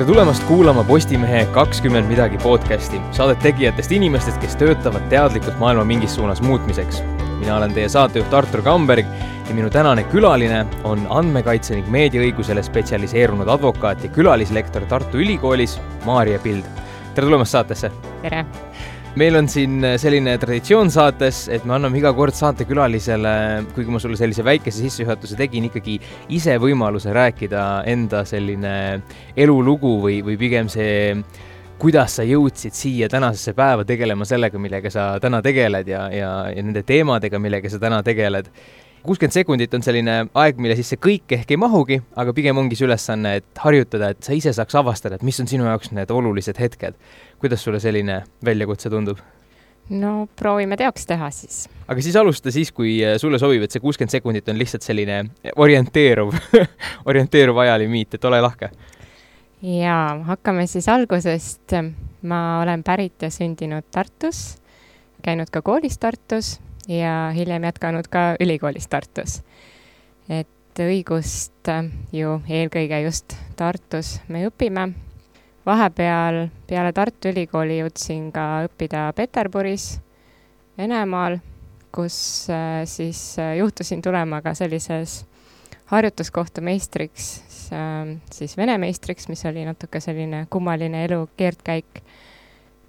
tere tulemast kuulama Postimehe kakskümmend midagi podcasti, saadet tegijatest inimestest, kes töötavad teadlikult maailma mingis suunas muutmiseks. mina olen teie saatejuht Artur Kamberg ja minu tänane külaline on andmekaitse ning meediaõigusele spetsialiseerunud advokaat ja külalislektor Tartu Ülikoolis, Maarja Pild. tere tulemast saatesse! tere! Meil on siin selline traditsioon saates, et me anname iga kord saatekülalisele, kuigi ma sulle sellise väikese sissejuhatuse tegin, ikkagi ise võimaluse rääkida enda selline elulugu või, või pigem see, kuidas sa jõudsid siia tänasesse päeva tegelema sellega, millega sa täna tegeled ja, ja, ja nende teemadega, millega sa täna tegeled kuuskümmend sekundit on selline aeg, mille sisse kõik ehk ei mahugi, aga pigem ongi see ülesanne, et harjutada, et sa ise saaks avastada, et mis on sinu jaoks need olulised hetked. kuidas sulle selline väljakutse tundub? no proovime teoks teha siis. aga siis alusta siis, kui äh, sulle sobib, et see kuuskümmend sekundit on lihtsalt selline orienteeruv orienteeruv ajalimiit, et ole lahke. jaa, hakkame siis algusest. ma olen pärit ja sündinud Tartus, käinud ka koolis Tartus ja hiljem jätkanud ka ülikoolis Tartus. et õigust äh, ju eelkõige just Tartus me õpime. vahepeal peale Tartu Ülikooli jõudsin ka õppida Peterburis, Venemaal, kus äh, siis äh, juhtusin tulema ka sellises harjutuskohta meistriks, siis vene meistriks, mis oli natuke selline kummaline elu keerdkäik.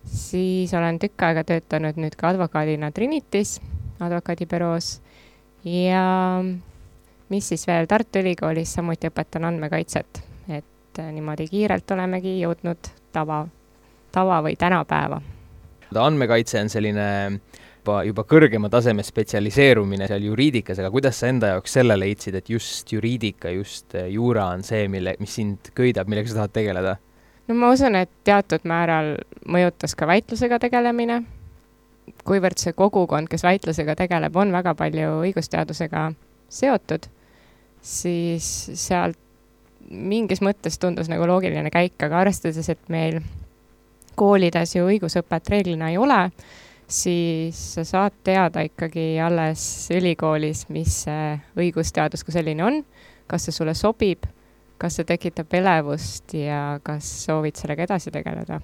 siis olen tükk aega töötanud nüüd ka advokaadina Trinitis advokaadibüroos ja mis siis veel, Tartu Ülikoolis samuti õpetan andmekaitset, et äh, niimoodi kiirelt olemegi jõudnud tava, tava või tänapäeva. andmekaitse on selline juba, juba kõrgema taseme spetsialiseerumine seal juriidikas, aga kuidas sa enda jaoks selle leidsid, et just juriidika, just äh, juura on see, mille, mis sind köidab, millega sa tahad tegeleda? no ma usun, et teatud määral mõjutas ka väitlusega tegelemine kuivõrd see kogukond, kes väitlusega tegeleb, on väga palju õigusteadusega seotud, siis sealt mingis mõttes tundus nagu loogiline käik, aga arvestades, et meil koolides ju õigusõpet reeglina ei ole, siis sa saad teada ikkagi alles ülikoolis, mis see õigusteadus kui selline on, kas see sulle sobib, kas see tekitab elevust ja kas soovid sellega edasi tegeleda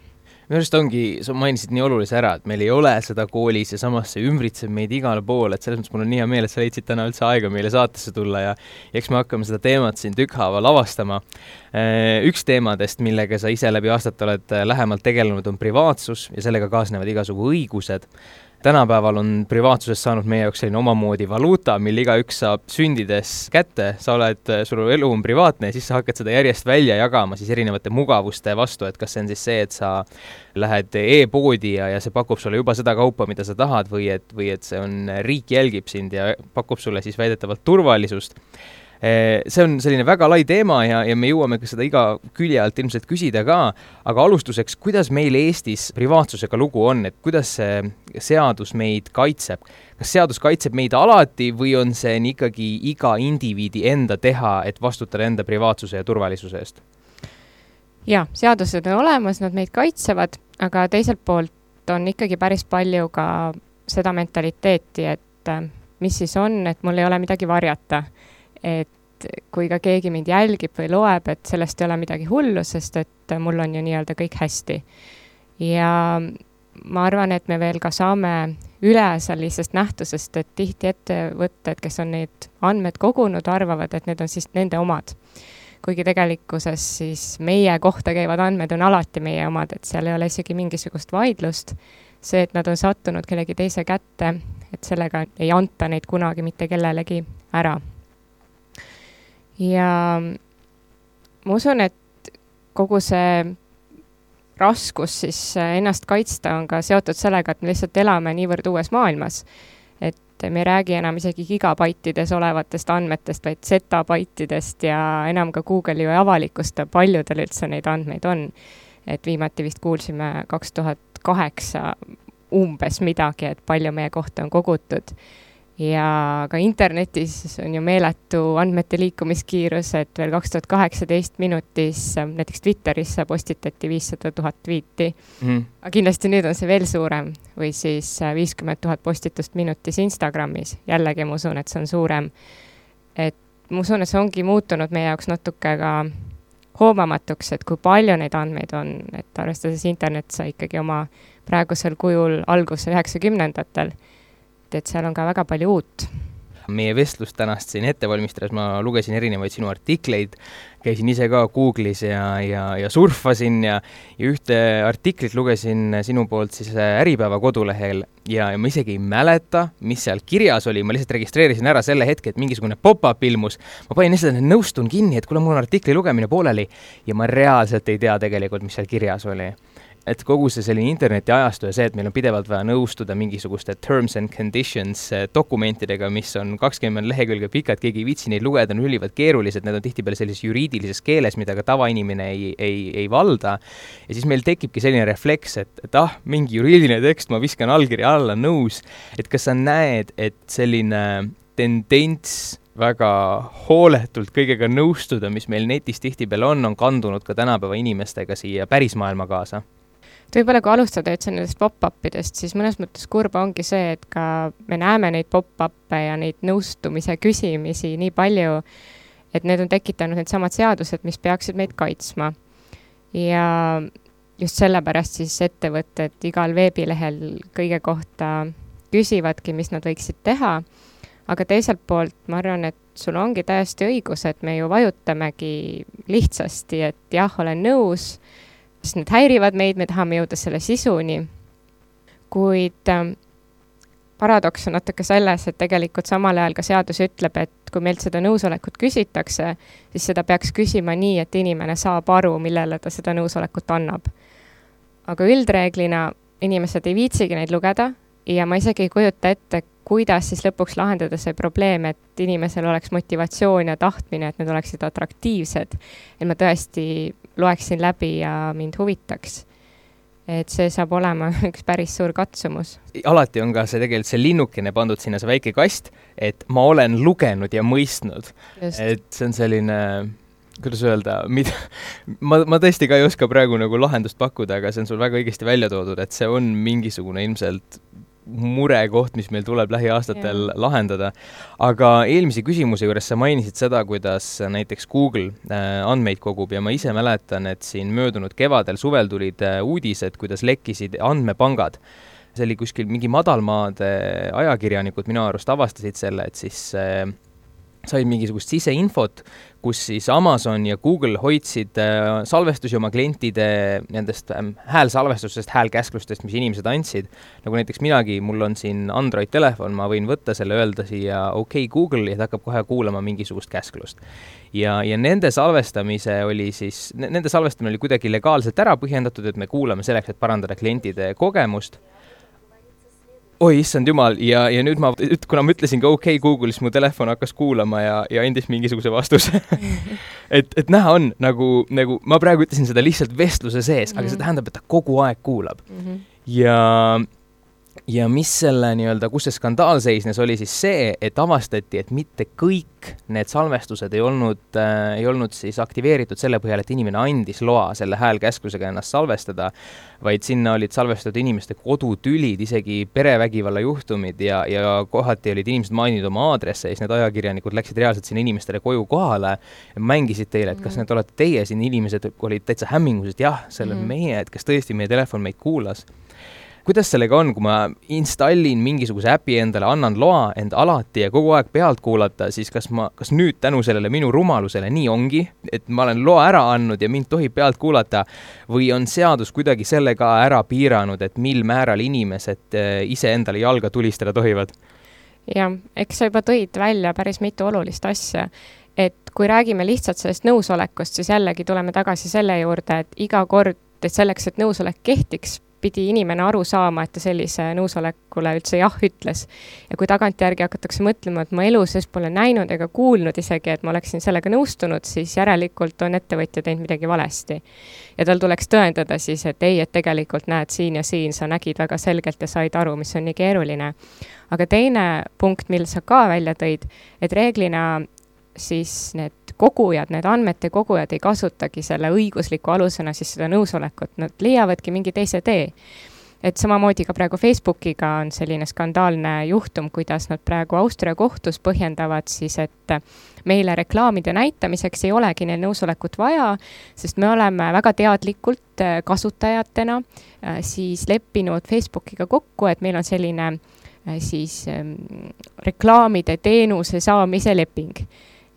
minu arust ongi, sa mainisid nii olulise ära, et meil ei ole seda koolis ja samas see ümbritseb meid igal pool, et selles mõttes mul on nii hea meel, et sa leidsid täna üldse aega meile saatesse tulla ja eks me hakkame seda teemat siin tükkhaaval avastama. Äh, üks teemadest, millega sa ise läbi aastate oled äh, lähemalt tegelenud, on privaatsus ja sellega kaasnevad igasugu õigused tänapäeval on privaatsusest saanud meie jaoks selline omamoodi valuuta, mille igaüks saab sündides kätte, sa oled, sul elu on privaatne ja siis sa hakkad seda järjest välja jagama siis erinevate mugavuste vastu, et kas see on siis see, et sa lähed e-poodi ja, ja see pakub sulle juba seda kaupa, mida sa tahad või et, või et see on, riik jälgib sind ja pakub sulle siis väidetavalt turvalisust see on selline väga lai teema ja, ja me jõuame ka seda iga külje alt ilmselt küsida ka, aga alustuseks, kuidas meil Eestis privaatsusega lugu on, et kuidas see seadus meid kaitseb? kas seadus kaitseb meid alati või on see ikkagi iga indiviidi enda teha, et vastutada enda privaatsuse ja turvalisuse eest? jaa, seadused on olemas, nad meid kaitsevad, aga teiselt poolt on ikkagi päris palju ka seda mentaliteeti, et äh, mis siis on, et mul ei ole midagi varjata et kui ka keegi mind jälgib või loeb, et sellest ei ole midagi hullu, sest et mul on ju nii-öelda kõik hästi. ja ma arvan, et me veel ka saame üle sellisest nähtusest, et tihti ettevõtted, kes on neid andmeid kogunud, arvavad, et need on siis nende omad. kuigi tegelikkuses siis meie kohta käivad andmed on alati meie omad, et seal ei ole isegi mingisugust vaidlust. see, et nad on sattunud kellegi teise kätte, et sellega ei anta neid kunagi mitte kellelegi ära ja ma usun, et kogu see raskus siis äh, ennast kaitsta on ka seotud sellega, et me lihtsalt elame niivõrd uues maailmas. et me ei räägi enam isegi gigabaitides olevatest andmetest, vaid zetabaitidest ja enam ka Google ju ei avalikusta, palju tal üldse neid andmeid on. et viimati vist kuulsime kaks tuhat kaheksa umbes midagi, et palju meie kohta on kogutud ja ka internetis on ju meeletu andmete liikumiskiirus, et veel kaks tuhat kaheksateist minutis näiteks Twitterisse postitati viissada tuhat tweet'i. Mm.. aga kindlasti nüüd on see veel suurem või siis viiskümmend tuhat postitust minutis Instagramis, jällegi ma usun, et see on suurem. et ma usun, et see ongi muutunud meie jaoks natuke ka hoomamatuks, et kui palju neid andmeid on, et arvestades internet sai ikkagi oma praegusel kujul alguse üheksakümnendatel, et seal on ka väga palju uut meie vestlust tänast siin ette valmistades ma lugesin erinevaid sinu artikleid, käisin ise ka Google'is ja, ja, ja surfasin ja, ja ühte artiklit lugesin sinu poolt siis äh, Äripäeva kodulehel ja, ja ma isegi ei mäleta, mis seal kirjas oli, ma lihtsalt registreerisin ära selle hetke, et mingisugune pop-up ilmus. ma panin lihtsalt, nõustun kinni, et kuule, mul on artikli lugemine pooleli ja ma reaalselt ei tea tegelikult, mis seal kirjas oli et kogu see selline internetiajastu ja see, et meil on pidevalt vaja nõustuda mingisuguste terms and conditions eh, dokumentidega, mis on kakskümmend lehekülge pikad, keegi ei viitsi neid lugeda, on ülivalt keerulised, need on tihtipeale sellises juriidilises keeles, mida ka tavainimene ei, ei, ei valda. ja siis meil tekibki selline refleks, et, et ah, mingi juriidiline tekst, ma viskan allkirja alla, nõus. et kas sa näed, et selline tendents väga hooletult kõigega nõustuda, mis meil netis tihtipeale on, on kandunud ka tänapäeva inimestega siia pärismaailma kaasa et võib-olla kui alustada üldse nendest pop-up idest, siis mõnes mõttes kurb ongi see, et ka me näeme neid pop-up'e ja neid nõustumise küsimisi nii palju, et need on tekitanud needsamad seadused, mis peaksid meid kaitsma. ja just sellepärast siis ettevõtted igal veebilehel kõige kohta küsivadki, mis nad võiksid teha. aga teiselt poolt ma arvan, et sul ongi täiesti õigus, et me ju vajutamegi lihtsasti, et jah, olen nõus sest need häirivad meid, me tahame jõuda selle sisuni. kuid äh, paradoks on natuke selles, et tegelikult samal ajal ka seadus ütleb, et kui meilt seda nõusolekut küsitakse, siis seda peaks küsima nii, et inimene saab aru, millele ta seda nõusolekut annab. aga üldreeglina inimesed ei viitsigi neid lugeda ja ma isegi ei kujuta ette, kuidas siis lõpuks lahendada see probleem, et inimesel oleks motivatsioon ja tahtmine, et need oleksid atraktiivsed. et ma tõesti loeksin läbi ja mind huvitaks. et see saab olema üks päris suur katsumus. alati on ka see tegelikult see linnukene pandud sinna, see väike kast, et ma olen lugenud ja mõistnud. et see on selline kuidas öelda, mida, ma, ma tõesti ka ei oska praegu nagu lahendust pakkuda, aga see on sul väga õigesti välja toodud, et see on mingisugune ilmselt murekoht, mis meil tuleb lähiaastatel yeah. lahendada. aga eelmise küsimuse juures sa mainisid seda, kuidas näiteks Google äh, andmeid kogub ja ma ise mäletan, et siin möödunud kevadel, suvel tulid äh, uudised, kuidas lekkisid andmepangad see oli kuskil mingi madalmaade ajakirjanikud minu arust avastasid selle, et siis said mingisugust siseinfot, kus siis Amazon ja Google hoidsid äh, salvestusi oma klientide nendest ähm, häälsalvestustest, häälkäsklustest, mis inimesed andsid. nagu näiteks minagi, mul on siin Android telefon, ma võin võtta selle, öelda siia okei okay, Google ja ta hakkab kohe kuulama mingisugust käsklust. ja, ja nende salvestamise oli siis, nende salvestamine oli kuidagi legaalselt ära põhjendatud, et me kuulame selleks, et parandada klientide kogemust oi issand jumal ja, ja nüüd ma, kuna ma ütlesin ka okei okay, Google, siis mu telefon hakkas kuulama ja, ja andis mingisuguse vastuse et, et näha on nagu, nagu ma praegu ütlesin seda lihtsalt vestluse sees mm, -hmm. aga see mhm. tähendab, et ta kogu aeg kuulab mm. -hmm. ja ja mis selle nii-öelda, kus see skandaal seisnes, oli siis see, et avastati, et mitte kõik need salvestused ei olnud äh,, ei olnud siis aktiveeritud selle põhjal, et inimene andis loa selle häälkäsklusega ennast salvestada, vaid sinna olid salvestatud inimeste kodutülid, isegi perevägivalla juhtumid ja, ja kohati olid inimesed maininud oma aadresse ja siis need ajakirjanikud läksid reaalselt sinna inimestele koju kohale ja mängisid teile, et kas mm. need olete teie siin, inimesed olid täitsa hämmingus, et jah, see oleme mm. meie, et kas tõesti meie telefon meid kuulas kuidas sellega on, kui ma installin mingisuguse äpi endale, annan loa end alati ja kogu aeg pealt kuulata, siis kas ma, kas nüüd tänu sellele minu rumalusele nii ongi, et ma olen loa ära andnud ja mind tohib pealt kuulata või on seadus kuidagi selle ka ära piiranud, et mil määral inimesed eh, iseendale jalga tulistada tohivad? jah, eks sa juba tõid välja päris mitu olulist asja et kui räägime lihtsalt sellest nõusolekust, siis jällegi tuleme tagasi selle juurde, et iga kord, et selleks, et nõusolek kehtiks, pidi inimene aru saama, et ta sellise nõusolekule üldse jah ütles. ja kui tagantjärgi hakatakse mõtlema, et ma elu sees pole näinud ega kuulnud isegi, et ma oleksin sellega nõustunud, siis järelikult on ettevõtja teinud midagi valesti. ja tal tuleks tõendada siis, et ei, et tegelikult näed, siin ja siin sa nägid väga selgelt ja said aru, mis on nii keeruline. aga teine punkt, mille sa ka välja tõid, et reeglina siis need kogujad, need andmete kogujad ei kasutagi selle õigusliku alusena siis seda nõusolekut, nad leiavadki mingi teise tee. et samamoodi ka praegu Facebookiga on selline skandaalne juhtum, kuidas nad praegu Austria kohtus põhjendavad siis, et meile reklaamide näitamiseks ei olegi neil nõusolekut vaja, sest me oleme väga teadlikult äh, kasutajatena äh, siis leppinud Facebookiga kokku, et meil on selline äh, siis ähm, reklaamide teenuse saamise leping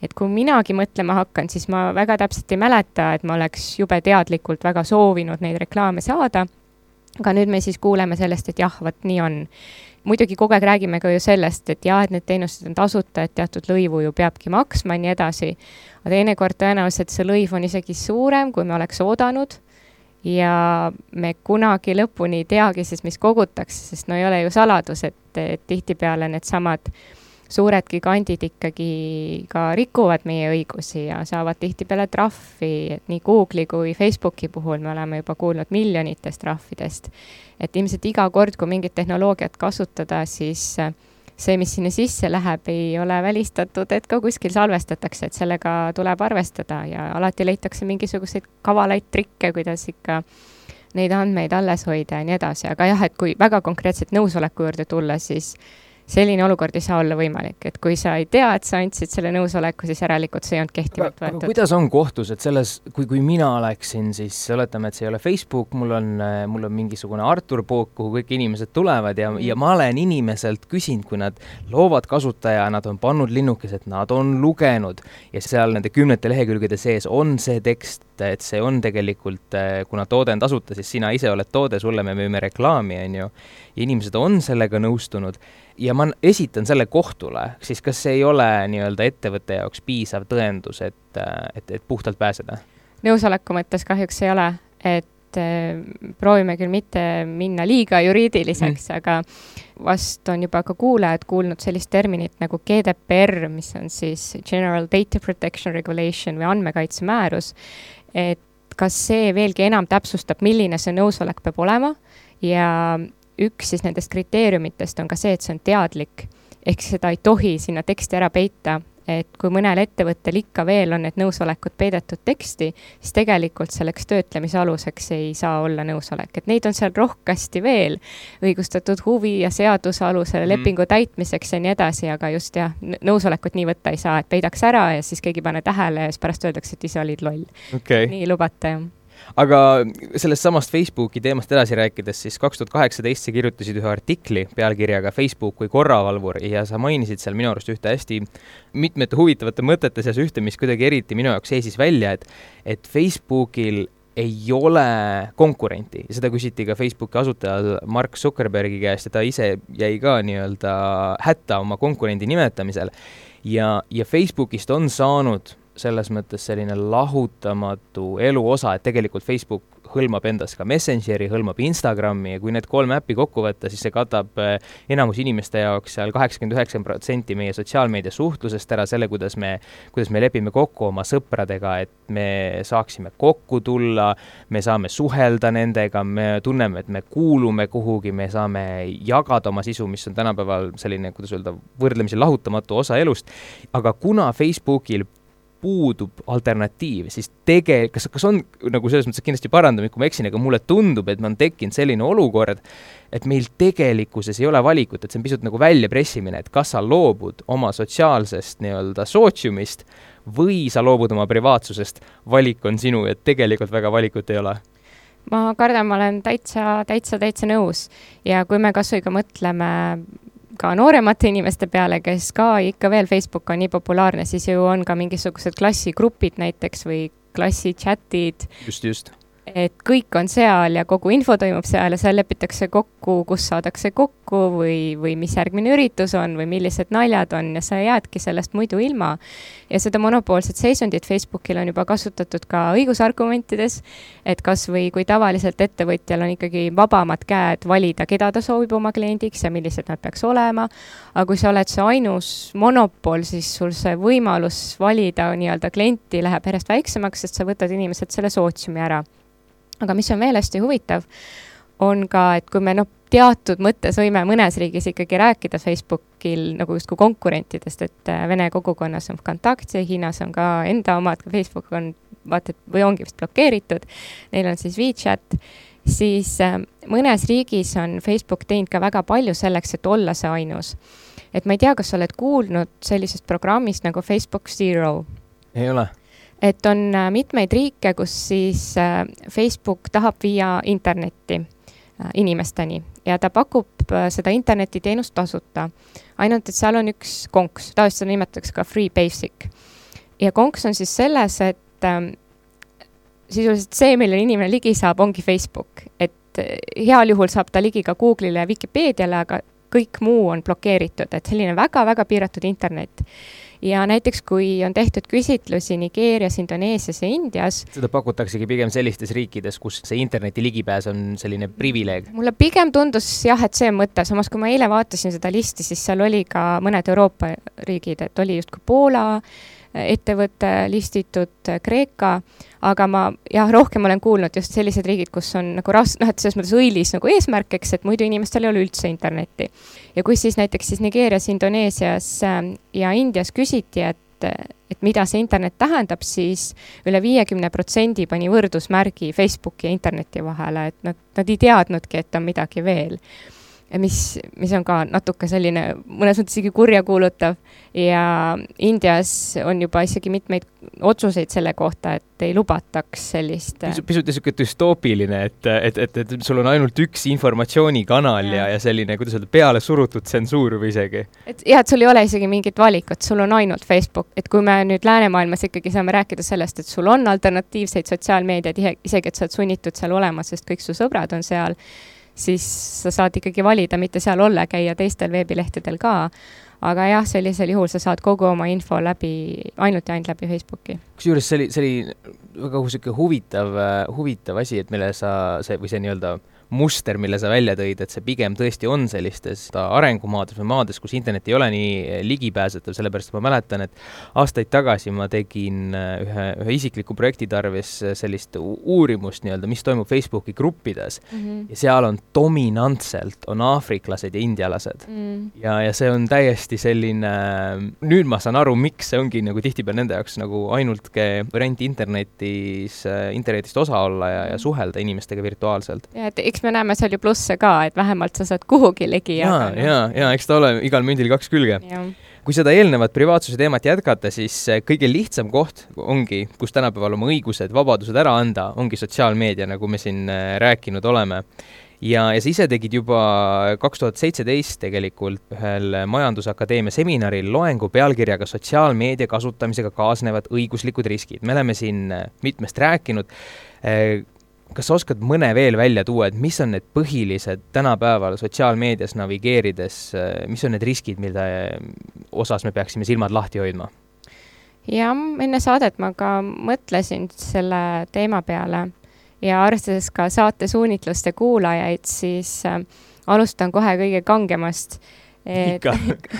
et kui minagi mõtlema hakkan, siis ma väga täpselt ei mäleta, et ma oleks jube teadlikult väga soovinud neid reklaame saada aga nüüd me siis kuuleme sellest, et jah, vot nii on. muidugi kogu aeg räägime ka ju sellest, et jah, et need teenused on tasuta, et teatud lõivu ju peabki maksma ja nii edasi. aga teinekord tõenäoliselt see lõiv on isegi suurem, kui me oleks oodanud ja me kunagi lõpuni ei teagi siis, mis kogutakse, sest no ei ole ju saladus, et, et tihtipeale needsamad äh, suured gigandid ikkagi ka rikuvad meie õigusi ja saavad tihtipeale trahvi, et nii Google'i kui Facebooki puhul me oleme juba kuulnud miljonitest trahvidest. et ilmselt iga kord, kui mingit tehnoloogiat kasutada, siis äh, see, mis sinna sisse läheb, ei ole välistatud, et ka kuskil salvestatakse, et sellega tuleb arvestada ja alati leitakse mingisuguseid kavalaid trikke, kuidas ikka neid andmeid alles hoida ja nii edasi, aga jah, et kui väga konkreetselt nõusoleku juurde tulla, siis selline olukord ei saa olla võimalik, et kui sa ei tea, et sa andsid selle nõusoleku, siis järelikult see ei olnud kehtivalt võetud. kuidas on kohtus, et selles, kui, kui mina oleksin, siis oletame, et see ei ole Facebook, mul on, mul on mingisugune Artur Pook, kuhu kõik inimesed tulevad ja ja ma olen inimeselt küsinud, kui nad loovad kasutaja, nad on pannud linnukesed, nad on lugenud ja seal nende kümnete lehekülgede sees on see tekst, et see on tegelikult, kuna toode on tasuta, siis sina ise oled toode, sulle me müüme reklaami, on ju. inimesed on sellega nõustunud ja ma esitan selle kohtule, siis kas see ei ole nii-öelda ettevõtte jaoks piisav tõendus, et, et, et puhtalt pääseda? nõusoleku mõttes kahjuks ei ole, et äh, proovime küll mitte minna liiga juriidiliseks mm., aga vast on juba ka kuulajad kuulnud sellist terminit nagu GDPR, mis on siis General Data Protection Regulation või andmekaitsemäärus, et kas see veelgi enam täpsustab, milline see nõusolek peab olema ja üks siis nendest kriteeriumitest on ka see, et see on teadlik. ehk seda ei tohi sinna teksti ära peita, et kui mõnel ettevõttel ikka veel on need nõusolekud peidetud teksti, siis tegelikult selleks töötlemise aluseks ei saa olla nõusolek, et neid on seal rohkesti veel, õigustatud huvi ja seaduse alusel mm. lepingu täitmiseks ja nii edasi, aga just jah, nõusolekut nii võtta ei saa, et peidaks ära ja siis keegi ei pane tähele ja siis pärast öeldakse, et ise olid loll okay.. nii lubata, jah aga sellest samast Facebooki teemast edasi rääkides, siis kaks tuhat kaheksateist sa kirjutasid ühe artikli pealkirjaga Facebook kui korravalvur ja sa mainisid seal minu arust ühte hästi mitmete huvitavate mõtete seas ühte, mis kuidagi eriti minu jaoks seisis välja, et et Facebookil ei ole konkurenti ja seda küsiti ka Facebooki asutajal Mark Zuckerbergi käest ja ta ise jäi ka nii-öelda hätta oma konkurendi nimetamisel. ja, ja Facebookist on saanud selles mõttes selline lahutamatu elu osa, et tegelikult Facebook hõlmab endas ka Messengeri, hõlmab Instagrami ja kui need kolm äppi kokku võtta, siis see katab eh, enamus inimeste jaoks seal kaheksakümmend üheksa protsenti meie sotsiaalmeedia suhtlusest ära, selle, kuidas me, kuidas me lepime kokku oma sõpradega, et me saaksime kokku tulla, me saame suhelda nendega, me tunneme, et me kuulume kuhugi, me saame jagada oma sisu, mis on tänapäeval selline, kuidas öelda, võrdlemisi lahutamatu osa elust. aga kuna Facebookil puudub alternatiiv, siis tege-, kas, kas on nagu selles mõttes, kindlasti parandame, kui ma eksin, aga mulle tundub, et on tekkinud selline olukord, et meil tegelikkuses ei ole valikut, et see on pisut nagu väljapressimine, et kas sa loobud oma sotsiaalsest nii-öelda sootsiumist või sa loobud oma privaatsusest, valik on sinu ja tegelikult väga valikut ei ole. Ma kardan, ma olen täitsa, täitsa, täitsa nõus. Ja kui me kasvõi ka mõtleme ka nooremate inimeste peale, kes ka ikka veel Facebook on nii populaarne, siis ju on ka mingisugused klassigrupid näiteks või klassichatid. just, just et kõik on seal ja kogu info toimub seal ja seal lepitakse kokku, kus saadakse kokku või, või mis järgmine üritus on või millised naljad on ja sa jäädki sellest muidu ilma. ja seda monopoolset seisundit Facebookil on juba kasutatud ka õigusargumentides, et kas või kui tavaliselt ettevõtjal on ikkagi vabamad käed valida, keda ta soovib oma kliendiks ja millised nad peaks olema, aga kui sa oled see ainus monopol, siis sul see võimalus valida nii-öelda klienti läheb järjest väiksemaks, sest sa võtad inimeselt selle sootsiumi ära aga mis on veel hästi huvitav, on ka, et kui me noh, teatud mõttes võime mõnes riigis ikkagi rääkida Facebookil nagu justkui konkurentidest, et äh, Vene kogukonnas on Vkontakte, Hiinas on ka enda omad, Facebook on vaata et või ongi vist blokeeritud, neil on siis WeChat siis äh, mõnes riigis on Facebook teinud ka väga palju selleks, et olla see ainus. et ma ei tea, kas sa oled kuulnud sellisest programmist nagu Facebook Zero? ei ole. Et on äh, mitmeid riike, kus siis äh, Facebook tahab viia internetti inimesteni ja ta pakub seda internetiteenust tasuta. ainult, et seal on üks konks, tavaliselt seda nimetatakse ka free basic. ja konks on siis selles, et ähm, sisuliselt see, millele inimene ligi saab, ongi Facebook, et heal juhul saab ta ligi ka Google'ile ja Vikipeediale, aga kõik muu on blokeeritud, et selline väga-väga piiratud internet. Ja näiteks, kui on tehtud küsitlusi Nigeerias, Indoneesias ja Indias. seda pakutaksegi pigem sellistes riikides, kus see interneti ligipääs on selline privileeg? mulle pigem tundus jah, et see mõte, samas kui ma eile vaatasin seda listi, siis seal oli ka mõned Euroopa riigid, et oli justkui Poola ettevõte listitud Kreeka aga ma jah, rohkem olen kuulnud just sellised riigid, kus on nagu ras-, noh, et selles mõttes õilis nagu eesmärk, eks, et muidu inimestel ei ole üldse internetti. Ja kus siis näiteks siis Nigeerias, Indoneesias ähm, ja Indias küsiti, et et mida see internet tähendab, siis üle viiekümne protsendi pani võrdusmärgi Facebooki ja interneti vahele, et nad, nad ei teadnudki, et on midagi veel mis, mis on ka natuke selline mõnes mõttes isegi kurjakuulutav. Ja Indias on juba isegi mitmeid otsuseid selle kohta, et ei lubataks sellist pisut, pisut niisugune düstoopiline, et, et, et, et sul on ainult üks informatsioonikanal ja, ja, ja selline, kuidas öelda, peale surutud tsensuur või isegi. et jah, et sul ei ole isegi mingit valikut, sul on ainult Facebook, et kui me nüüd läänemaailmas ikkagi saame rääkida sellest, et sul on alternatiivseid sotsiaalmeediaid, isegi et sa oled sunnitud seal olema, sest kõik su sõbrad on seal siis sa saad ikkagi valida mitte seal olla, käia teistel veebilehtedel ka. aga jah, sellisel juhul sa saad kogu oma info läbi, ainult ja ainult läbi Facebooki. kusjuures see oli, see oli väga niisugune huvitav, huvitav asi, et mille sa, see või see nii-öelda muster, mille sa välja tõid, et see pigem tõesti on sellistes arengumaades või maades, kus internet ei ole nii eh, ligipääsetav, sellepärast ma mäletan, et aastaid tagasi ma tegin eh, ühe, ühe isikliku projekti tarvis eh, sellist uurimust nii-öelda, mis toimub Facebooki gruppides mm. -hmm. ja seal on dominantselt, on aafriklased ja indialased mm. -hmm. ja, ja see on täiesti selline, nüüd ma saan aru, miks see ongi nagu tihtipeale nende jaoks nagu ainult variant internetis, internetist osa olla ja, ja suhelda inimestega virtuaalselt. ja et eks eks me näeme seal ju plusse ka, et vähemalt sa saad kuhugi ligi. ja, ja, ja eks ta ole igal mündil kaks külge. kui seda eelnevat privaatsuse teemat jätkata, siis eh, kõige lihtsam koht ongi, kus tänapäeval oma õigused, vabadused ära anda, ongi sotsiaalmeedia, nagu me siin eh, rääkinud oleme ja, ja sa ise tegid juba kaks tuhat seitseteist tegelikult ühel Majandusakadeemia seminaril loengu pealkirjaga Sotsiaalmeedia kasutamisega kaasnevad õiguslikud riskid. me oleme siin eh, mitmest rääkinud kas sa oskad mõne veel välja tuua, et mis on need põhilised tänapäeval sotsiaalmeedias navigeerides, mis on need riskid, mille osas me peaksime silmad lahti hoidma? jah, enne saadet ma ka mõtlesin selle teema peale ja arvestades ka saate suunitluste kuulajaid, siis äh, alustan kohe kõige kangemast. et,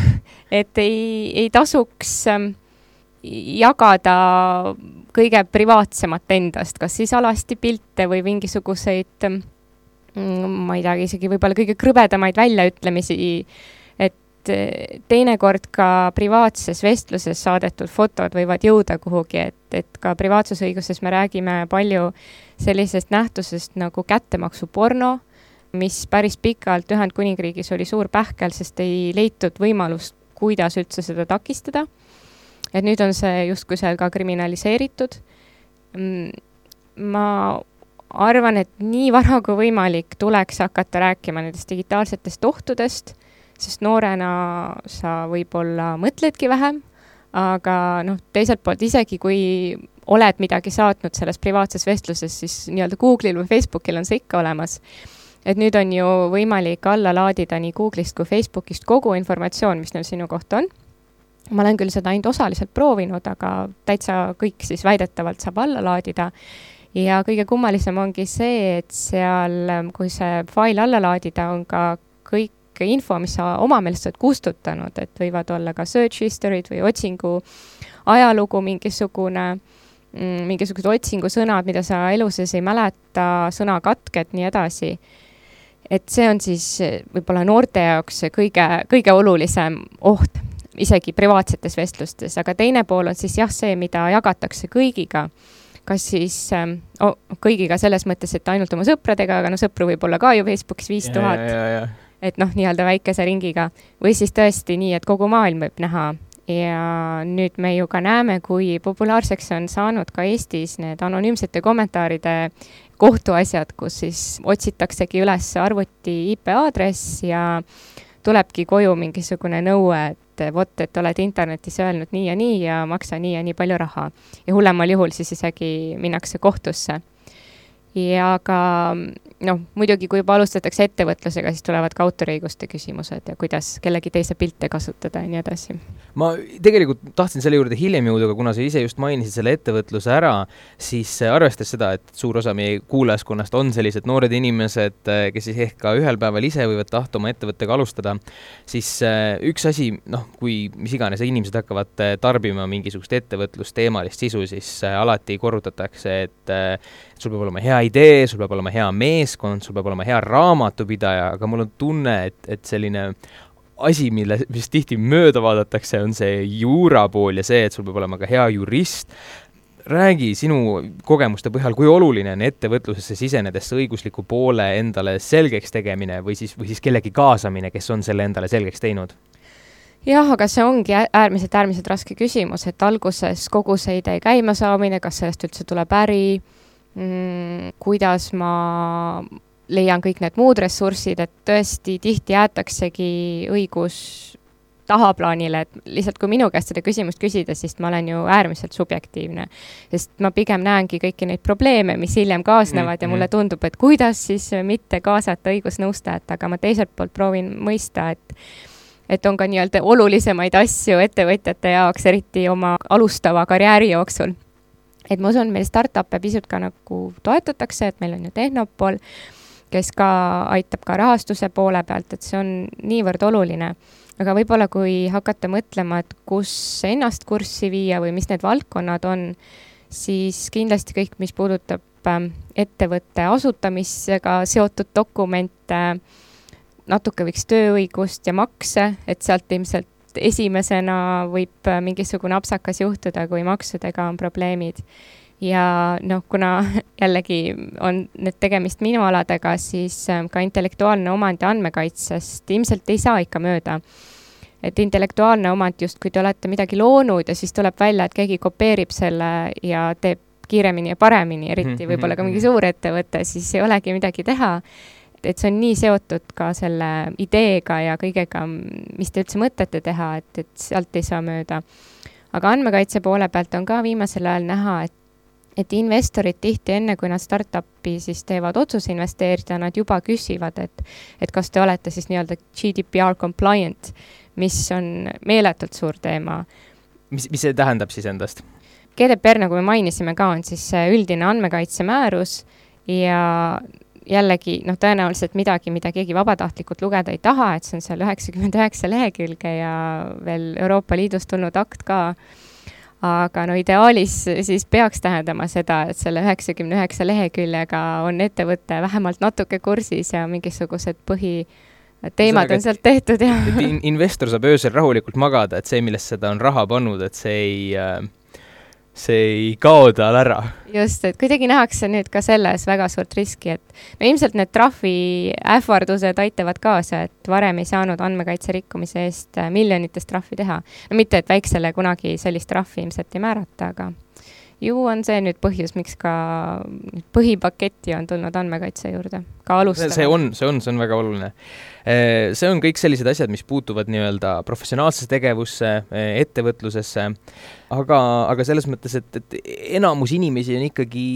et ei, ei tasuks äh, jagada kõige privaatsemat endast, kas siis alasti pilte või mingisuguseid mm, ma ei teagi, isegi võib-olla kõige krõbedamaid väljaütlemisi, et eh, teinekord ka privaatses vestluses saadetud fotod võivad jõuda kuhugi, et, et ka privaatsusõiguses me räägime palju sellisest nähtusest nagu kättemaksuporno, mis päris pikalt Ühendkuningriigis oli suur pähkel, sest ei leitud võimalust, kuidas üldse seda takistada et nüüd on see justkui seal ka kriminaliseeritud. Mm, ma arvan, et nii vara kui võimalik tuleks hakata rääkima nendest digitaalsetest ohtudest, sest noorena sa võib-olla mõtledki vähem, aga noh, teiselt poolt isegi kui oled midagi saatnud selles privaatses vestluses, siis nii-öelda Google'il või Facebookil on see ikka olemas. et nüüd on ju võimalik alla laadida nii Google'ist kui Facebookist kogu informatsioon, mis neil sinu kohta on ma olen küll seda ainult osaliselt proovinud, aga täitsa kõik siis väidetavalt saab alla laadida. ja kõige kummalisem ongi see, et seal, kui see fail alla laadida, on ka kõik info, mis sa oma meelest oled kustutanud, et võivad olla ka search history'd või otsingu ajalugu mingisugune mm, mingisugused otsingusõnad, mida sa elu sees ei mäleta, sõnakatked, nii edasi. et see on siis võib-olla noorte jaoks kõige, kõige olulisem oht isegi privaatsetes vestlustes, aga teine pool on siis jah, see, mida jagatakse kõigiga. kas siis oh, kõigiga selles mõttes, et ainult oma sõpradega, aga no sõpru võib olla ka ju Facebookis viis tuhat. et noh, nii-öelda väikese ringiga või siis tõesti nii, et kogu maailm võib näha ja nüüd me ju ka näeme, kui populaarseks on saanud ka Eestis need anonüümsete kommentaaride kohtuasjad, kus siis otsitaksegi üles arvuti IP aadress ja tulebki koju mingisugune nõue, et vot, et oled internetis öelnud nii ja nii ja maksa nii ja nii palju raha. ja hullemal juhul siis isegi minnakse kohtusse ja ka noh, muidugi kui juba alustatakse ettevõtlusega, siis tulevad ka autoriõiguste küsimused ja kuidas kellegi teise pilte kasutada ja nii edasi. ma tegelikult tahtsin selle juurde hiljem jõuda, aga kuna sa ise just mainisid selle ettevõtluse ära, siis arvestades seda, et suur osa meie kuulajaskonnast on sellised noored inimesed, kes siis ehk ka ühel päeval ise võivad tahta oma ettevõttega alustada, siis äh, üks asi, noh, kui mis iganes inimesed hakkavad äh, tarbima mingisugust ettevõtlusteemalist sisu, siis äh, alati korrutatakse, et sul peab olema hea idee, sul peab olema hea meeskond, sul peab olema hea raamatupidaja, aga mul on tunne, et, et selline asi, mille, mis tihti mööda vaadatakse, on see juura pool ja see, et sul peab olema ka hea jurist. räägi sinu kogemuste põhjal, kui oluline on ettevõtlusesse sisenedes õigusliku poole endale selgeks tegemine või siis, või siis kellegi kaasamine, kes on selle endale selgeks teinud? jah, aga see ongi äärmiselt, äärmiselt raske küsimus, et alguses kogu see idee käimasaamine, kas sellest üldse tuleb äri kuidas ma leian kõik need muud ressursid, et tõesti tihti jäetaksegi õigus tahaplaanile, et lihtsalt kui minu käest seda küsimust küsida, siis ma olen ju äärmiselt subjektiivne. sest ma pigem näengi kõiki neid probleeme, mis hiljem kaasnevad mm -hmm. ja mulle tundub, et kuidas siis mitte kaasata õigusnõustajat, aga ma teiselt poolt proovin mõista, et et on ka nii-öelda olulisemaid asju ettevõtjate jaoks, eriti oma alustava karjääri jooksul et ma usun, meil startup'e pisut ka nagu toetatakse, et meil on ju Tehnopol, kes ka aitab ka rahastuse poole pealt, et see on niivõrd oluline. aga võib-olla, kui hakata mõtlema, et kus ennast kurssi viia või mis need valdkonnad on, siis kindlasti kõik, mis puudutab ähm, ettevõtte asutamisega seotud dokumente, natuke võiks tööõigust ja makse, et sealt ilmselt esimesena võib äh, mingisugune apsakas juhtuda, kui maksudega on probleemid. ja noh, kuna jällegi on need tegemist minu aladega, siis äh, ka intellektuaalne omand ja andmekaitsest ilmselt ei saa ikka mööda. et intellektuaalne omand, justkui te olete midagi loonud ja siis tuleb välja, et keegi kopeerib selle ja teeb kiiremini ja paremini, eriti mhm, võib-olla ka mingi mhm. suur ettevõte, siis ei olegi midagi teha et see on nii seotud ka selle ideega ja kõigega, mis te üldse mõtlete teha, et, et sealt ei saa mööda. aga andmekaitse poole pealt on ka viimasel ajal näha, et et investorid tihti enne, kui nad startup'i siis teevad otsuse investeerida, nad juba küsivad, et et kas te olete siis nii-öelda GDPR compliant, mis on meeletult suur teema. mis, mis see tähendab siis endast? GDPR, nagu me mainisime ka, on siis üldine andmekaitsemäärus ja jällegi noh, tõenäoliselt midagi, mida keegi vabatahtlikult lugeda ei taha, et see on seal üheksakümmend üheksa lehekülge ja veel Euroopa Liidust tulnud akt ka. aga no ideaalis siis peaks tähendama seda, et selle üheksakümne üheksa leheküljega on ettevõte vähemalt natuke kursis ja mingisugused põhi teemad on sealt tehtud ja. investor saab öösel rahulikult magada, et see, millesse ta on raha pannud, et see ei äh see ei kao tal ära. just, et kuidagi nähakse nüüd ka selles väga suurt riski, et no ilmselt need trahviähvardused aitavad kaasa, et varem ei saanud andmekaitse rikkumise eest äh, miljonites trahvi teha. no mitte, et väiksele kunagi sellist trahvi ilmselt ei määrata, aga ju on see nüüd põhjus, miks ka põhipaketti on tulnud andmekaitse juurde, ka alustada. see on, see on, see on väga oluline. Äh, see on kõik sellised asjad, mis puutuvad nii-öelda professionaalsesse tegevusse, äh, ettevõtlusesse, aga, aga selles mõttes, et, et enamus inimesi on ikkagi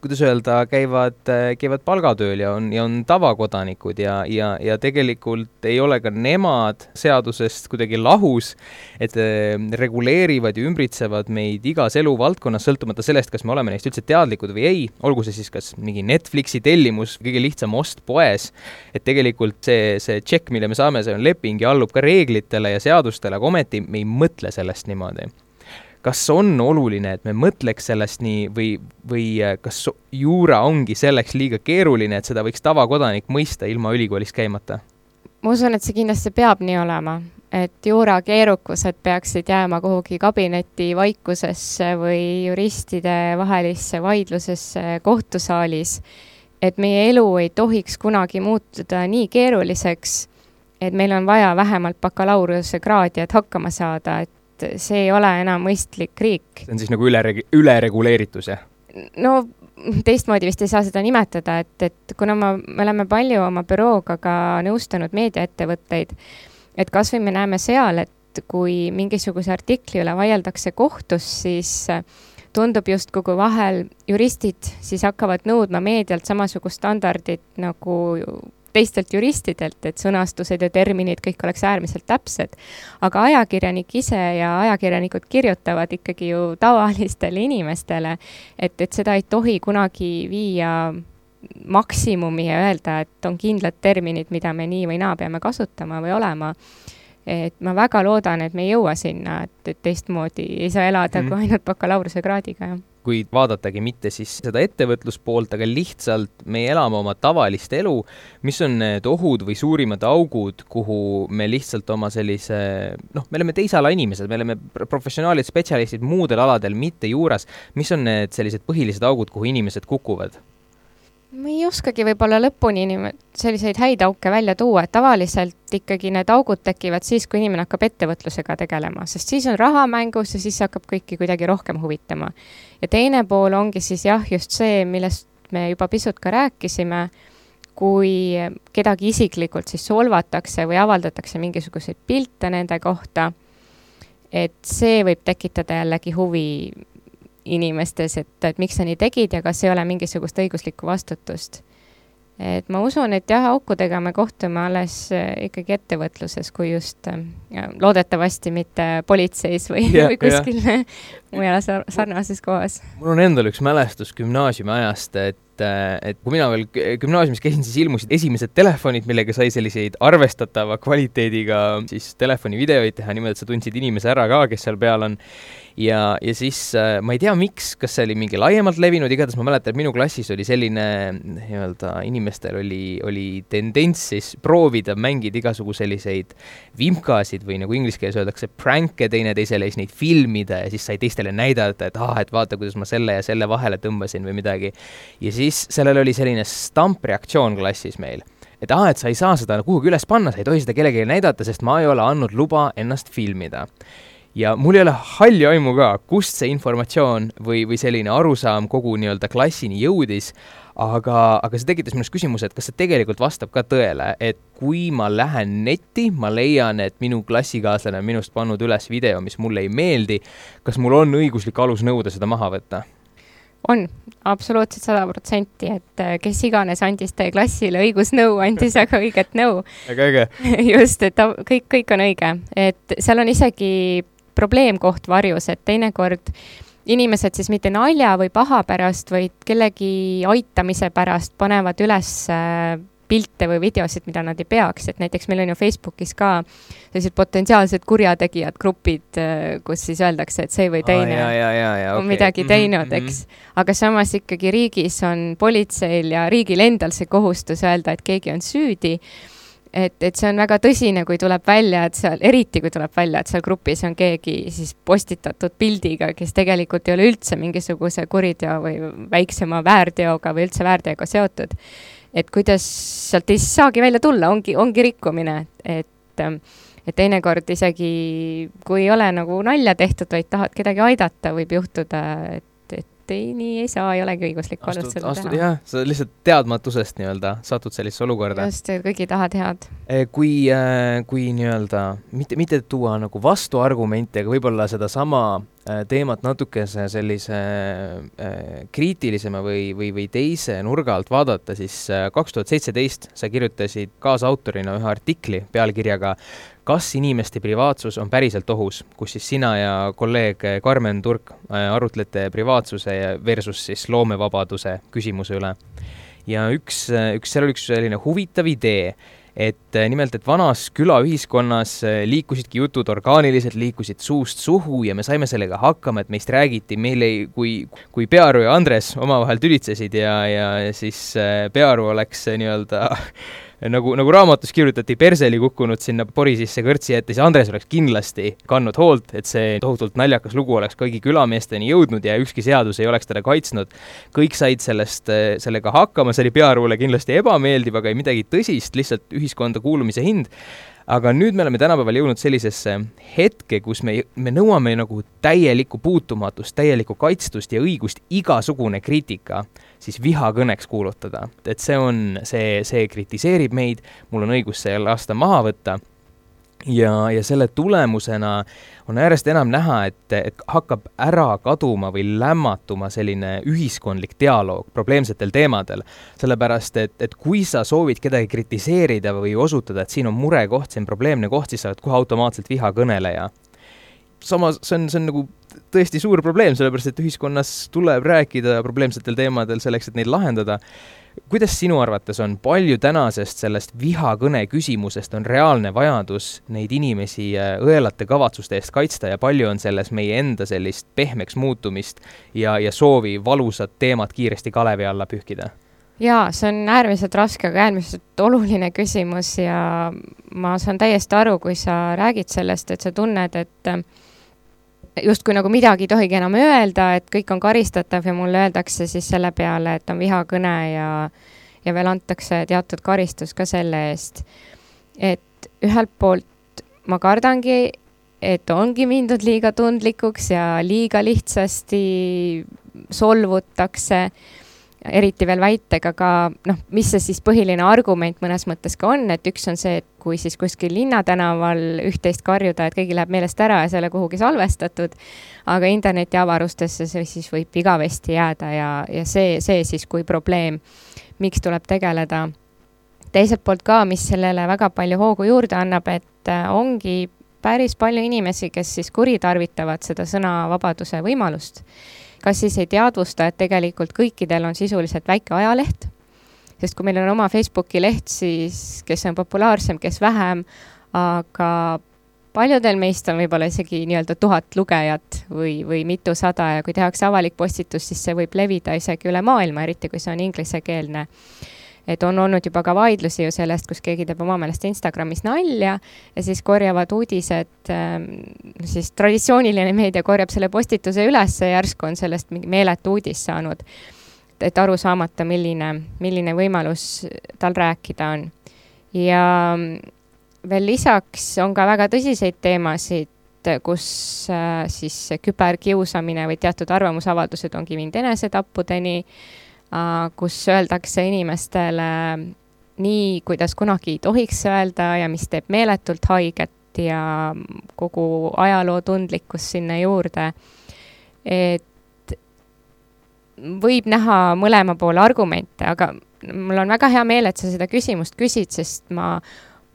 kuidas öelda, käivad, käivad palgatööl ja on, ja on tavakodanikud ja, ja, ja tegelikult ei ole ka nemad seadusest kuidagi lahus, et äh, reguleerivad ja ümbritsevad meid igas eluvaldkonnas, sõltumata sellest, kas me oleme neist üldse teadlikud või ei, olgu see siis kas mingi Netflixi tellimus, kõige lihtsam ost poes, et tegelikult see, see tšekk, mille me saame, see on leping ja allub ka reeglitele ja seadustele, aga ometi me ei mõtle sellest niimoodi kas on oluline, et me mõtleks sellest nii või, või äh, kas juura ongi selleks liiga keeruline, et seda võiks tavakodanik mõista ilma ülikoolis käimata? ma usun, et see kindlasti peab nii olema, et juura keerukused peaksid jääma kuhugi kabineti vaikusesse või juristide vahelisse vaidlusesse kohtusaalis. et meie elu ei tohiks kunagi muutuda nii keeruliseks, et meil on vaja vähemalt bakalaureusekraadi, et hakkama saada, et see ei ole enam mõistlik riik. see on siis nagu üle, ülereguleeritus, jah? no teistmoodi vist ei saa seda nimetada, et, et kuna ma, me oleme palju oma bürooga ka nõustanud meediaettevõtteid, et kasvõi me näeme seal, et kui mingisuguse artikli üle vaieldakse kohtus, siis tundub justkui kui vahel juristid siis hakkavad nõudma meedialt samasugust standardit nagu teistelt juristidelt, et sõnastused ja terminid kõik oleks äärmiselt täpsed. aga ajakirjanik ise ja ajakirjanikud kirjutavad ikkagi ju tavalistele inimestele, et, et seda ei tohi kunagi viia maksimumi ja öelda, et on kindlad terminid, mida me nii või naa peame kasutama või olema et ma väga loodan, et me ei jõua sinna, et, et teistmoodi ei saa elada mm. kui ainult bakalaureusekraadiga, jah kui vaadatagi mitte siis seda ettevõtluspoolt, aga lihtsalt me elame oma tavalist elu, mis on need ohud või suurimad augud, kuhu me lihtsalt oma sellise noh, me oleme teise ala inimesed, me oleme professionaalid, spetsialistid muudel aladel, mitte juures, mis on need sellised põhilised augud, kuhu inimesed kukuvad? Ma ei oskagi võib-olla lõpuni niimoodi selliseid häid auke välja tuua, et tavaliselt ikkagi need augud tekivad siis, kui inimene hakkab ettevõtlusega tegelema, sest siis on raha mängus ja siis hakkab kõiki kuidagi rohkem huvitama. ja teine pool ongi siis jah, just see, millest me juba pisut ka rääkisime, kui kedagi isiklikult siis solvatakse või avaldatakse mingisuguseid pilte nende kohta, et see võib tekitada jällegi huvi inimestes, et, et miks sa nii tegid ja kas ei ole mingisugust õiguslikku vastutust. et ma usun, et jah, aukudega me kohtume alles äh, ikkagi ettevõtluses, kui just äh, loodetavasti mitte politseis või, yeah, või kuskil mujal sarnases kohas. mul on endal üks mälestus gümnaasiumi ajast, et et kui mina veel gümnaasiumis käisin, siis ilmusid esimesed telefonid, millega sai selliseid arvestatava kvaliteediga siis telefonivideoid teha, niimoodi, et sa tundsid inimese ära ka, kes seal peal on ja, ja siis äh, ma ei tea, miks, kas see oli mingi laiemalt levinud, igatahes ma mäletan, et minu klassis oli selline nii-öelda, inimestel oli, oli tendents siis proovida mängida igasugu selliseid vimkasid või nagu inglise keeles öeldakse, prank'e teineteisele ja siis neid filmida ja siis sai teistele näidata, et ah, et vaata, kuidas ma selle ja selle vahele tõmbasin või midagi. ja siis sellel oli selline stampreaktsioon klassis meil et aa, et sa ei saa seda kuhugi üles panna, sa ei tohi seda kellelegi näidata, sest ma ei ole andnud luba ennast filmida ja mul ei ole halli aimu ka, kust see informatsioon või, või selline arusaam kogu nii-öelda klassini jõudis, aga, aga see tekitas minus küsimuse, et kas see tegelikult vastab ka tõele, et kui ma lähen netti, ma leian, et minu klassikaaslane on minust pannud üles video, mis mulle ei meeldi, kas mul on õiguslik alus nõuda seda maha võtta? on, absoluutselt sada protsenti, et äh, kes iganes andis teie klassile õigusnõu, andis väga õiget nõu. väga äge. just, et kõik, kõik on õige, et seal on isegi probleemkoht varjus, et teinekord inimesed siis mitte nalja või paha pärast, vaid kellegi aitamise pärast panevad üles äh, pilte või videosid, mida nad ei peaks, et näiteks meil on ju Facebookis ka sellised potentsiaalsed kurjategijad grupid, äh, kus siis öeldakse, et see või teine ah, ja, ja, ja, on okay. midagi mhm, teinud mm, -hmm. eks. aga samas ikkagi riigis on politseil ja riigil endal see kohustus öelda, et keegi on süüdi et, et see on väga tõsine, kui tuleb välja, et seal, eriti kui tuleb välja, et seal grupis on keegi siis postitatud pildiga, kes tegelikult ei ole üldse mingisuguse kuriteo või väiksema väärteoga või üldse väärteoga seotud. et kuidas sealt ei saagi välja tulla, ongi, ongi rikkumine, et et teinekord isegi kui ei ole nagu nalja tehtud, vaid tahad kedagi aidata, võib juhtuda, et et ei, nii ei saa, ei olegi õiguslikku alust seda teha. jah, sa lihtsalt teadmatusest nii-öelda satud sellisesse olukorda. just, kõik ei taha head. E, kui, äh, kui nii-öelda mitte, mitte tuua nagu vastuargumente, aga võib-olla sedasama teemat natukese sellise äh, kriitilisema või, või, või teise nurga alt vaadata, siis kaks tuhat seitseteist sa kirjutasid kaasautorina ühe artikli pealkirjaga kas inimeste privaatsus on päriselt ohus, kus siis sina ja kolleeg Karmen Turk äh, arutlete privaatsuse versus siis loomevabaduse küsimuse üle. ja üks, äh, üks, seal oli üks selline huvitav idee, et äh, nimelt, et vanas külaühiskonnas liikusidki jutud orgaaniliselt, liikusid suust suhu ja me saime sellega hakkama, et meist räägiti, meil ei, kui, kui Pearu ja Andres omavahel tülitsesid ja, ja siis Pearu oleks nii-öelda nagu, nagu raamatus kirjutati, perseli kukkunud sinna pori sisse kõrtsi ette, siis Andres oleks kindlasti kandnud hoolt, et see tohutult naljakas lugu oleks kõigi külameesteni jõudnud ja ükski seadus ei oleks teda kaitsnud. kõik said sellest, sellega hakkama, see oli Pearuule kindlasti ebameeldiv, aga ei midagi tõsist, lihtsalt ühiskonda kuulumise hind aga nüüd me oleme tänapäeval jõudnud sellisesse hetke, kus me, me nõuame nagu täielikku puutumatust, täielikku kaitstust ja õigust igasugune kriitika siis vihakõneks kuulutada. et see on, see, see kritiseerib meid, mul on õigus see lasta maha võtta ja, ja selle tulemusena on järjest enam näha, et, et hakkab ära kaduma või lämmatuma selline ühiskondlik dialoog probleemsetel teemadel. sellepärast, et, et kui sa soovid kedagi kritiseerida või osutada, et siin on murekoht, on probleemne koht, siis sa oled kohe automaatselt vihakõneleja. samas see on, see on nagu tõesti suur probleem, sellepärast et ühiskonnas tuleb rääkida probleemsetel teemadel selleks, et neid lahendada kuidas sinu arvates on, palju tänasest sellest vihakõne küsimusest on reaalne vajadus neid inimesi äh, õelate kavatsuste eest kaitsta ja palju on selles meie enda sellist pehmeks muutumist ja, ja soovi valusat teemat kiiresti kalevi alla pühkida? jaa, see on äärmiselt raske, aga äärmiselt oluline küsimus ja ma saan täiesti aru, kui sa räägid sellest, et sa tunned, et justkui nagu midagi ei tohigi enam öelda, et kõik on karistatav ja mulle öeldakse siis selle peale, et on vihakõne ja, ja veel antakse teatud karistus ka selle eest. et ühelt poolt ma kardangi, et ongi mindud liiga tundlikuks ja liiga lihtsasti solvutakse eriti veel väitega ka noh, mis see siis põhiline argument mõnes mõttes ka on, et üks on see, et kui siis kuskil linnatänaval üht-teist karjuda, et keegi läheb meelest ära ja see ei ole kuhugi salvestatud, aga internetiavarustesse see siis võib igavesti jääda ja, ja see, see siis kui probleem, miks tuleb tegeleda. teiselt poolt ka, mis sellele väga palju hoogu juurde annab, et äh, ongi päris palju inimesi, kes siis kuritarvitavad seda sõnavabaduse võimalust kas siis ei teadvusta, et tegelikult kõikidel on sisuliselt väike ajaleht, sest kui meil on oma Facebooki leht, siis kes on populaarsem, kes vähem, aga paljudel meist on võib-olla isegi nii-öelda tuhat lugejat või, või mitusada ja kui tehakse avalik postitus, siis see võib levida isegi üle maailma, eriti kui see on inglisekeelne et on olnud juba ka vaidlusi ju sellest, kus keegi teeb oma meelest Instagramis nalja ja siis korjavad uudised, ähm, siis traditsiooniline meedia korjab selle postituse üles ja järsku on sellest mingi meeletu uudis saanud. et aru saamata, milline, milline võimalus tal rääkida on. ja veel lisaks on ka väga tõsiseid teemasid, kus äh, siis küberkiusamine või teatud arvamusavaldused ongi viinud enesetappudeni kus öeldakse inimestele nii, kuidas kunagi ei tohiks öelda ja mis teeb meeletult haiget ja kogu ajaloo tundlikkus sinna juurde. et võib näha mõlema poole argumente, aga mul on väga hea meel, et sa seda küsimust küsid, sest ma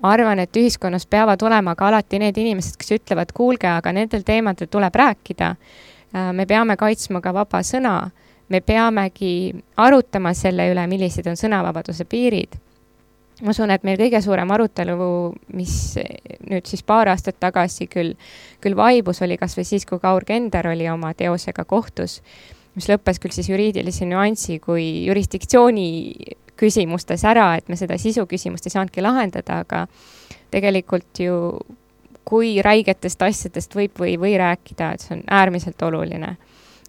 arvan, et ühiskonnas peavad olema ka alati need inimesed, kes ütlevad, kuulge, aga nendel teemadel tuleb rääkida. Äh, me peame kaitsma ka vaba sõna me peamegi arutama selle üle, millised on sõnavabaduse piirid. ma usun, et meil kõige suurem arutelu, mis nüüd siis paar aastat tagasi küll, küll vaibus, oli kas või siis, kui Kaur Kender oli oma teosega kohtus, mis lõppes küll siis juriidilise nüansi kui jurisdiktsiooni küsimustes ära, et me seda sisuküsimust ei saanudki lahendada, aga tegelikult ju kui räigetest asjadest võib või ei või rääkida, et see on äärmiselt oluline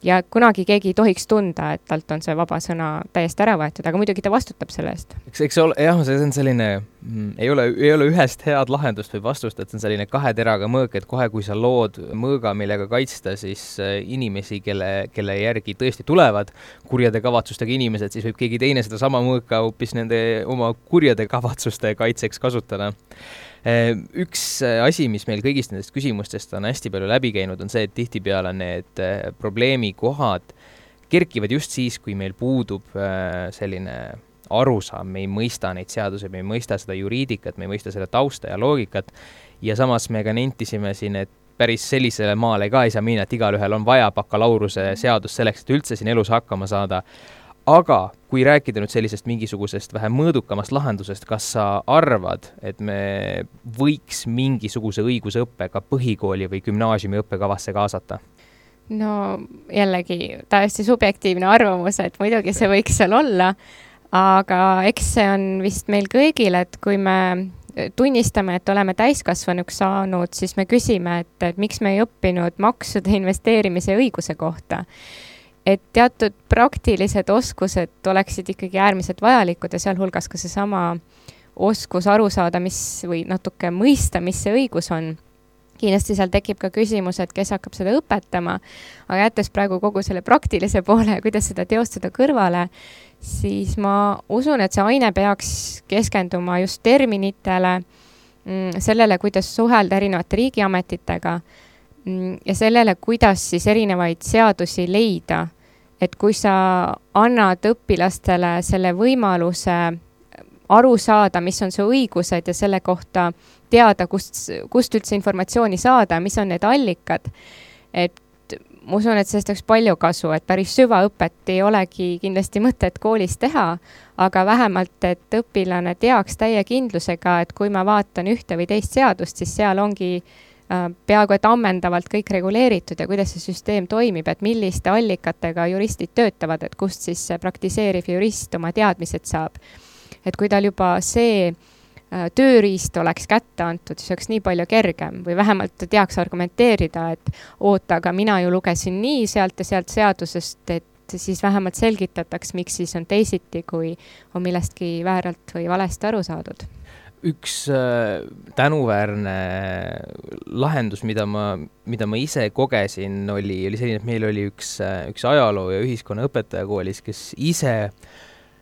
ja kunagi keegi ei tohiks tunda, et talt on see vaba sõna täiesti ära võetud, aga muidugi ta vastutab selle eest. eks, eks ole, jah, see on selline mm,, ei ole, ei ole ühest head lahendust või vastust, et see on selline kahe teraga mõõk, et kohe, kui sa lood mõõga, millega kaitsta siis äh, inimesi, kelle, kelle järgi tõesti tulevad kurjade kavatsustega inimesed, siis võib keegi teine sedasama mõõka hoopis nende oma kurjade kavatsuste kaitseks kasutada üks äh, asi, mis meil kõigist nendest küsimustest on hästi palju läbi käinud, on see, et tihtipeale need äh, probleemikohad kerkivad just siis, kui meil puudub äh, selline arusaam, me ei mõista neid seadusi, me ei mõista seda juriidikat, me ei mõista selle tausta ja loogikat. Ja samas me ka nentisime siin, et päris sellisele maale ka ei saa minna, et igalühel on vaja bakalaureuse seadust selleks, et üldse siin elus hakkama saada aga kui rääkida nüüd sellisest mingisugusest vähe mõõdukamast lahendusest, kas sa arvad, et me võiks mingisuguse õigusõppe ka põhikooli või gümnaasiumi õppekavasse kaasata? no jällegi täiesti subjektiivne arvamus, et muidugi see võiks seal olla, aga eks see on vist meil kõigil, et kui me tunnistame, et oleme täiskasvanuks saanud, siis me küsime, et, et miks me ei õppinud maksude investeerimise õiguse kohta. Et teatud praktilised oskused oleksid ikkagi äärmiselt vajalikud ja sealhulgas ka seesama oskus aru saada, mis või natuke mõista, mis see õigus on kindlasti seal tekib ka küsimus, et kes hakkab seda õpetama, aga jättes praegu kogu selle praktilise poole, kuidas seda teostada kõrvale, siis ma usun, et see aine peaks keskenduma just terminitele, mm, sellele, kuidas suhelda erinevate riigiametitega mm, ja sellele, kuidas siis erinevaid seadusi leida. Et kui sa annad õpilastele selle võimaluse aru saada, mis on su õigused ja selle kohta teada, kust, kust üldse informatsiooni saada, mis on need allikad, et ma usun, et sellest oleks palju kasu, et päris süvaõpet ei olegi kindlasti mõtet koolis teha, aga vähemalt, et õpilane teaks täie kindlusega, et kui ma vaatan ühte või teist seadust, siis seal ongi äh, peaaegu et ammendavalt kõik reguleeritud ja kuidas see süsteem toimib, et milliste allikatega juristid töötavad, et kust siis praktiseeriv jurist oma teadmised saab. et kui tal juba see äh, Äh, tööriist oleks kätte antud, siis oleks nii palju kergem või vähemalt teaks argumenteerida, et oota, aga mina ju lugesin nii sealt ja sealt seadusest, et siis vähemalt selgitataks, miks siis on teisiti, kui on millestki vääralt või valesti aru saadud üks äh, tänuväärne lahendus, mida ma, mida ma ise kogesin, oli, oli selline, et meil oli üks, äh, üks ajaloo- ja ühiskonnaõpetaja koolis, kes ise äh,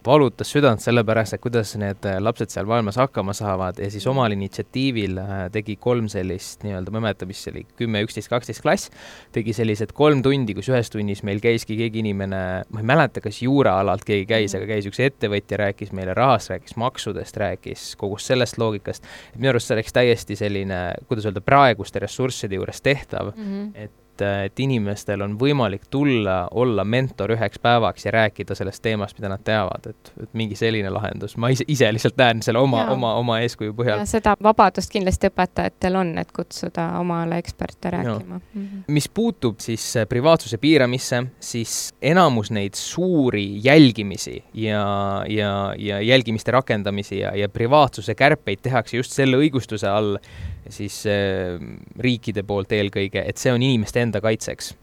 valutas südant sellepärast, et kuidas need äh, lapsed seal maailmas hakkama saavad ja siis omal initsiatiivil äh, tegi kolm sellist nii-öelda, ma ei mäleta, mis see oli, kümme, üksteist, kaksteist klass, tegi sellised kolm tundi, kus ühes tunnis meil käiski keegi inimene, ma ei mäleta, kas juuraalalt keegi käis, aga käis üks ettevõtja, rääkis meile rahast, rääkis maksudest, rääkis kogu sellest loogikast. minu arust see oleks täiesti selline, kuidas öelda, praeguste ressursside juures tehtav mm, -hmm. et et, et inimestel on võimalik tulla, olla mentor üheks päevaks ja rääkida sellest teemast, mida nad teavad, et, et mingi selline lahendus, ma ise, ise lihtsalt näen selle oma, oma, oma eeskuju põhjal. seda vabadust kindlasti õpetajatel on, et kutsuda omale eksperte rääkima. Mm -hmm. mis puutub siis äh, privaatsuse piiramisse, siis enamus neid suuri jälgimisi ja, ja, ja jälgimiste rakendamisi ja, ja privaatsuse kärpeid tehakse just selle õigustuse all, siis äh, riikide poolt eelkõige, et see on inimeste enda kaitseks.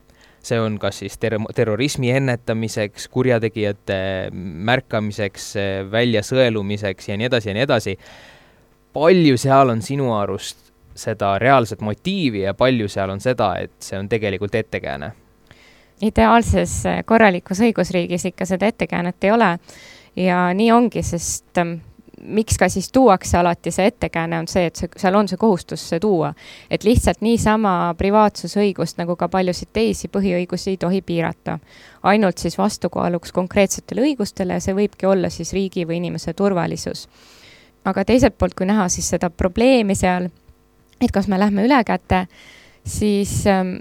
see on kas siis ter-, terrorismi ennetamiseks, kurjategijate märkamiseks, väljasõelumiseks ja nii edasi ja nii edasi. palju seal on sinu arust seda reaalset motiivi ja palju seal on seda, et see on tegelikult ettekääne? ideaalses korralikus õigusriigis ikka seda ettekäänet ei ole ja nii ongi, sest ähm, miks ka siis tuuakse alati see ettekääne, on see, et see, seal on see kohustus see tuua. et lihtsalt niisama privaatsusõigust nagu ka paljusid teisi põhiõigusi ei tohi piirata. ainult siis vastukaaluks konkreetsetele õigustele ja see võibki olla siis riigi või inimese turvalisus. aga teiselt poolt, kui näha siis seda probleemi seal, et kas me lähme ülekäte, siis ähm,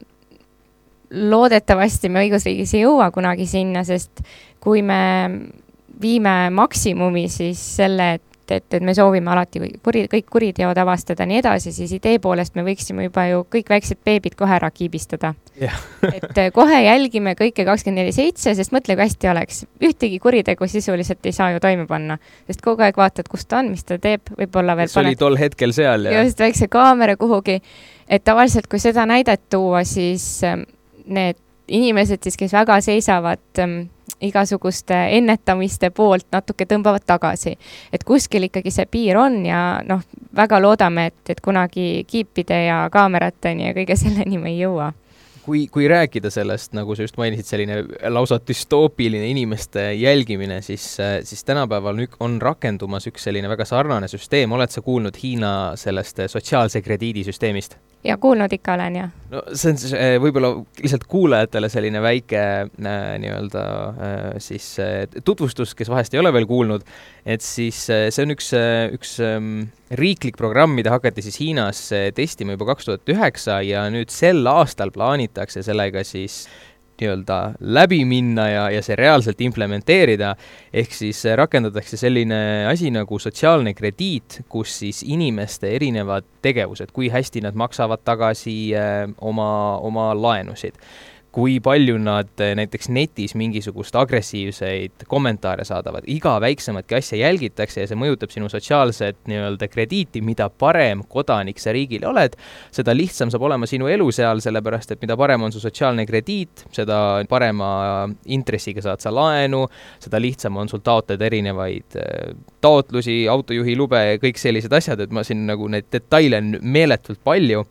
loodetavasti me õigusriigis ei jõua kunagi sinna, sest kui me viime maksimumi siis selle, et et, et, me soovime alati kuri, kõik kuriteod avastada ja nii edasi, siis idee poolest me võiksime juba ju kõik väiksed beebid kohe ära kiibistada yeah. et äh, kohe jälgime kõike kakskümmend neli seitse, sest mõtle, kui hästi oleks. ühtegi kuritegu sisuliselt ei saa ju toime panna, sest kogu aeg vaatad, kus ta on, mis ta teeb, võib-olla veel. kes oli tol hetkel seal ja. just, väikse kaamera kuhugi. et tavaliselt, kui seda näidet tuua, siis ähm, need inimesed siis, kes väga seisavad ähm, igasuguste ennetamiste poolt natuke tõmbavad tagasi. et kuskil ikkagi see piir on ja noh, väga loodame, et, et kunagi kiipide ja kaamerateni ja kõige selleni me ei jõua kui, kui rääkida sellest, nagu sa just mainisid, selline lausa düstoopiline inimeste jälgimine, siis, siis tänapäeval on rakendumas üks selline väga sarnane süsteem, oled sa kuulnud Hiina sellest sotsiaalse krediidisüsteemist? Ja kuulnud ikka olen, jah. no see on siis eh, võib-olla lihtsalt kuulajatele selline väike äh, nii-öelda äh, siis äh, tutvustus, kes vahest ei ole veel kuulnud, et siis see on üks, üks ähm, riiklik programm, mida hakati siis Hiinas testima juba kaks tuhat üheksa ja nüüd sel aastal plaanitakse sellega siis nii-öelda läbi minna ja, ja see reaalselt implementeerida, ehk siis rakendatakse selline asi nagu sotsiaalne krediit, kus siis inimeste erinevad tegevused, kui hästi nad maksavad tagasi äh, oma, oma laenusid kui palju nad eh, näiteks netis mingisugust agressiivseid kommentaare saadavad, iga väiksematki asja jälgitakse ja see mõjutab sinu sotsiaalset nii-öelda krediiti, mida parem kodanik sa riigile oled, seda lihtsam saab olema sinu elu seal, sellepärast et mida parem on su sotsiaalne krediit, seda parema intressiga saad sa laenu, seda lihtsam on sul taotleda erinevaid eh, taotlusi, autojuhi lube ja kõik sellised asjad, et ma siin nagu neid detaile on meeletult palju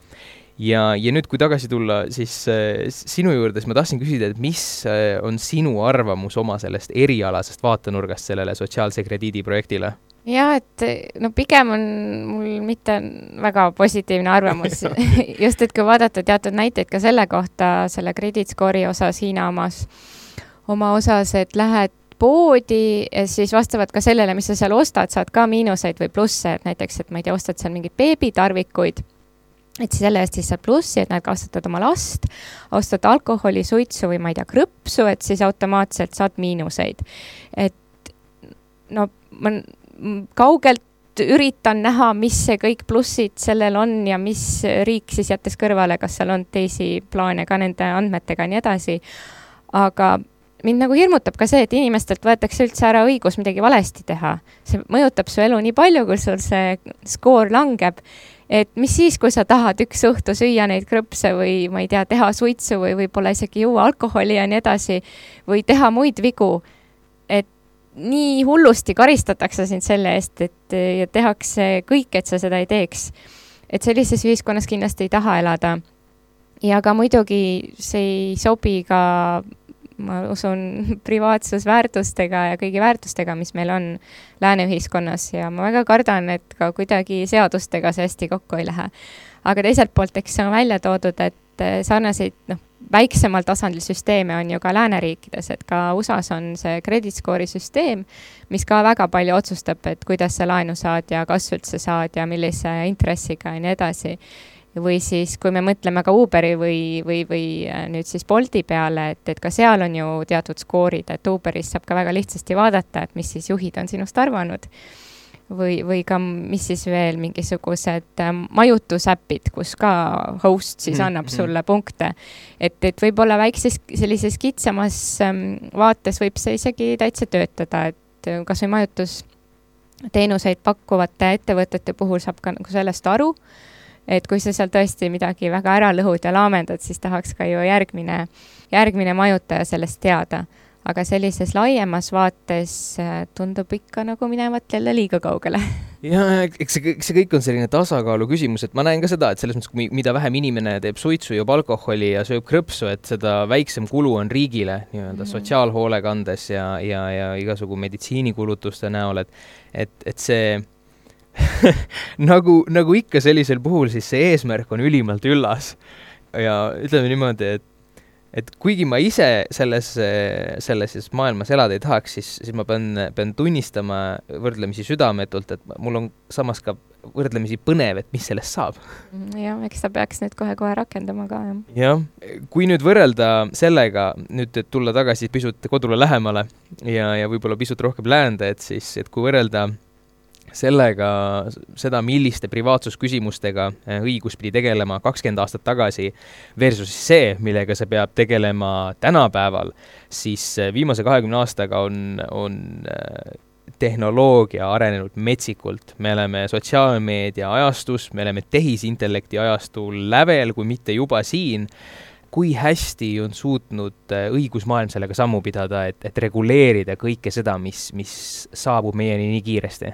ja, ja nüüd, kui tagasi tulla siis äh, sinu juurde, siis ma tahtsin küsida, et mis äh, on sinu arvamus oma sellest erialasest vaatenurgast sellele sotsiaalse krediidi projektile? jaa, et no pigem on mul mitte väga positiivne arvamus just, et kui vaadata teatud näiteid ka selle kohta, selle credit score'i osas, Hiina omas, oma osas, et lähed poodi ja siis vastavalt ka sellele, mis sa seal ostad, saad ka miinuseid või plusse, et näiteks, et ma ei tea, ostad seal mingeid beebitarvikuid et selle eest siis saad plussi, et näed, kasvatad oma last, ostad alkoholi, suitsu või ma ei tea, krõpsu, et siis automaatselt saad miinuseid. et no ma kaugelt üritan näha, mis see kõik plussid sellel on ja mis riik siis jättes kõrvale, kas seal on teisi plaane ka nende andmetega ja nii edasi. aga mind nagu hirmutab ka see, et inimestelt võetakse üldse ära õigus midagi valesti teha. see mõjutab su elu nii palju, kui sul see skoor langeb et mis siis, kui sa tahad üks õhtu süüa neid krõpse või ma ei tea, teha suitsu või võib-olla isegi juua alkoholi ja nii edasi või teha muid vigu. et nii hullusti karistatakse sind selle eest, et ja tehakse kõik, et sa seda ei teeks. et sellises ühiskonnas kindlasti ei taha elada. ja ka muidugi see ei sobi ka ma usun, privaatsusväärtustega ja kõigi väärtustega, mis meil on lääne ühiskonnas ja ma väga kardan, et ka kuidagi seadustega see hästi kokku ei lähe. aga teiselt poolt, eks on välja toodud, et eh, sarnaseid, noh, väiksemal tasandil süsteeme on ju ka lääneriikides, et ka USA-s on see credit score'i süsteem, mis ka väga palju otsustab, et kuidas sa laenu saad ja kas üldse saad ja millise intressiga ja nii edasi või siis, kui me mõtleme ka Uberi või, või, või äh, nüüd siis Bolti peale, et, et ka seal on ju teatud skoorid, et Uberis saab ka väga lihtsasti vaadata, et mis siis juhid on sinust arvanud. või, või ka, mis siis veel, mingisugused äh, majutusäpid, kus ka host siis mhm, annab mm -hmm. sulle punkte. et, et võib-olla väikses sellises kitsamas ähm, vaates võib see isegi täitsa töötada, et äh, kasvõi majutusteenuseid pakkuvate ettevõtete puhul saab ka nagu sellest aru et kui sa seal tõesti midagi väga ära lõhud ja laamendad, siis tahaks ka ju järgmine, järgmine majutaja sellest teada. aga sellises laiemas vaates äh, tundub ikka nagu minevat jälle liiga kaugele. ja eks see, eks see kõik on selline tasakaalu küsimus, et ma näen ka seda, et selles mõttes, mida vähem inimene teeb suitsu, joob alkoholi ja sööb krõpsu, et seda väiksem kulu on riigile nii-öelda mm. sotsiaalhoolekandes ja, ja, ja igasugu meditsiinikulutuste näol, et, et, et see nagu, nagu ikka sellisel puhul, siis see eesmärk on ülimalt üllas. ja ütleme niimoodi, et, et kuigi ma ise selles, selles siis maailmas elada ei tahaks, siis, siis ma pean, pean tunnistama võrdlemisi südametult, et mul on samas ka võrdlemisi põnev, et mis sellest saab. Mm, jah, eks ta peaks nüüd kohe-kohe rakendama ka, jah. jah, kui nüüd võrrelda sellega, nüüd et tulla tagasi pisut kodule lähemale ja, ja võib-olla pisut rohkem läände, et siis, et kui võrrelda sellega, seda, milliste privaatsusküsimustega eh, õigus pidi tegelema kakskümmend aastat tagasi versus see, millega see peab tegelema tänapäeval, siis eh, viimase kahekümne aastaga on, on eh, tehnoloogia arenenud metsikult, me oleme sotsiaalmeedia ajastus, me oleme tehisintellekti ajastul lävel, kui mitte juba siin kui hästi on suutnud õigusmaailm sellega sammu pidada, et, et reguleerida kõike seda, mis, mis saabub meieni nii kiiresti?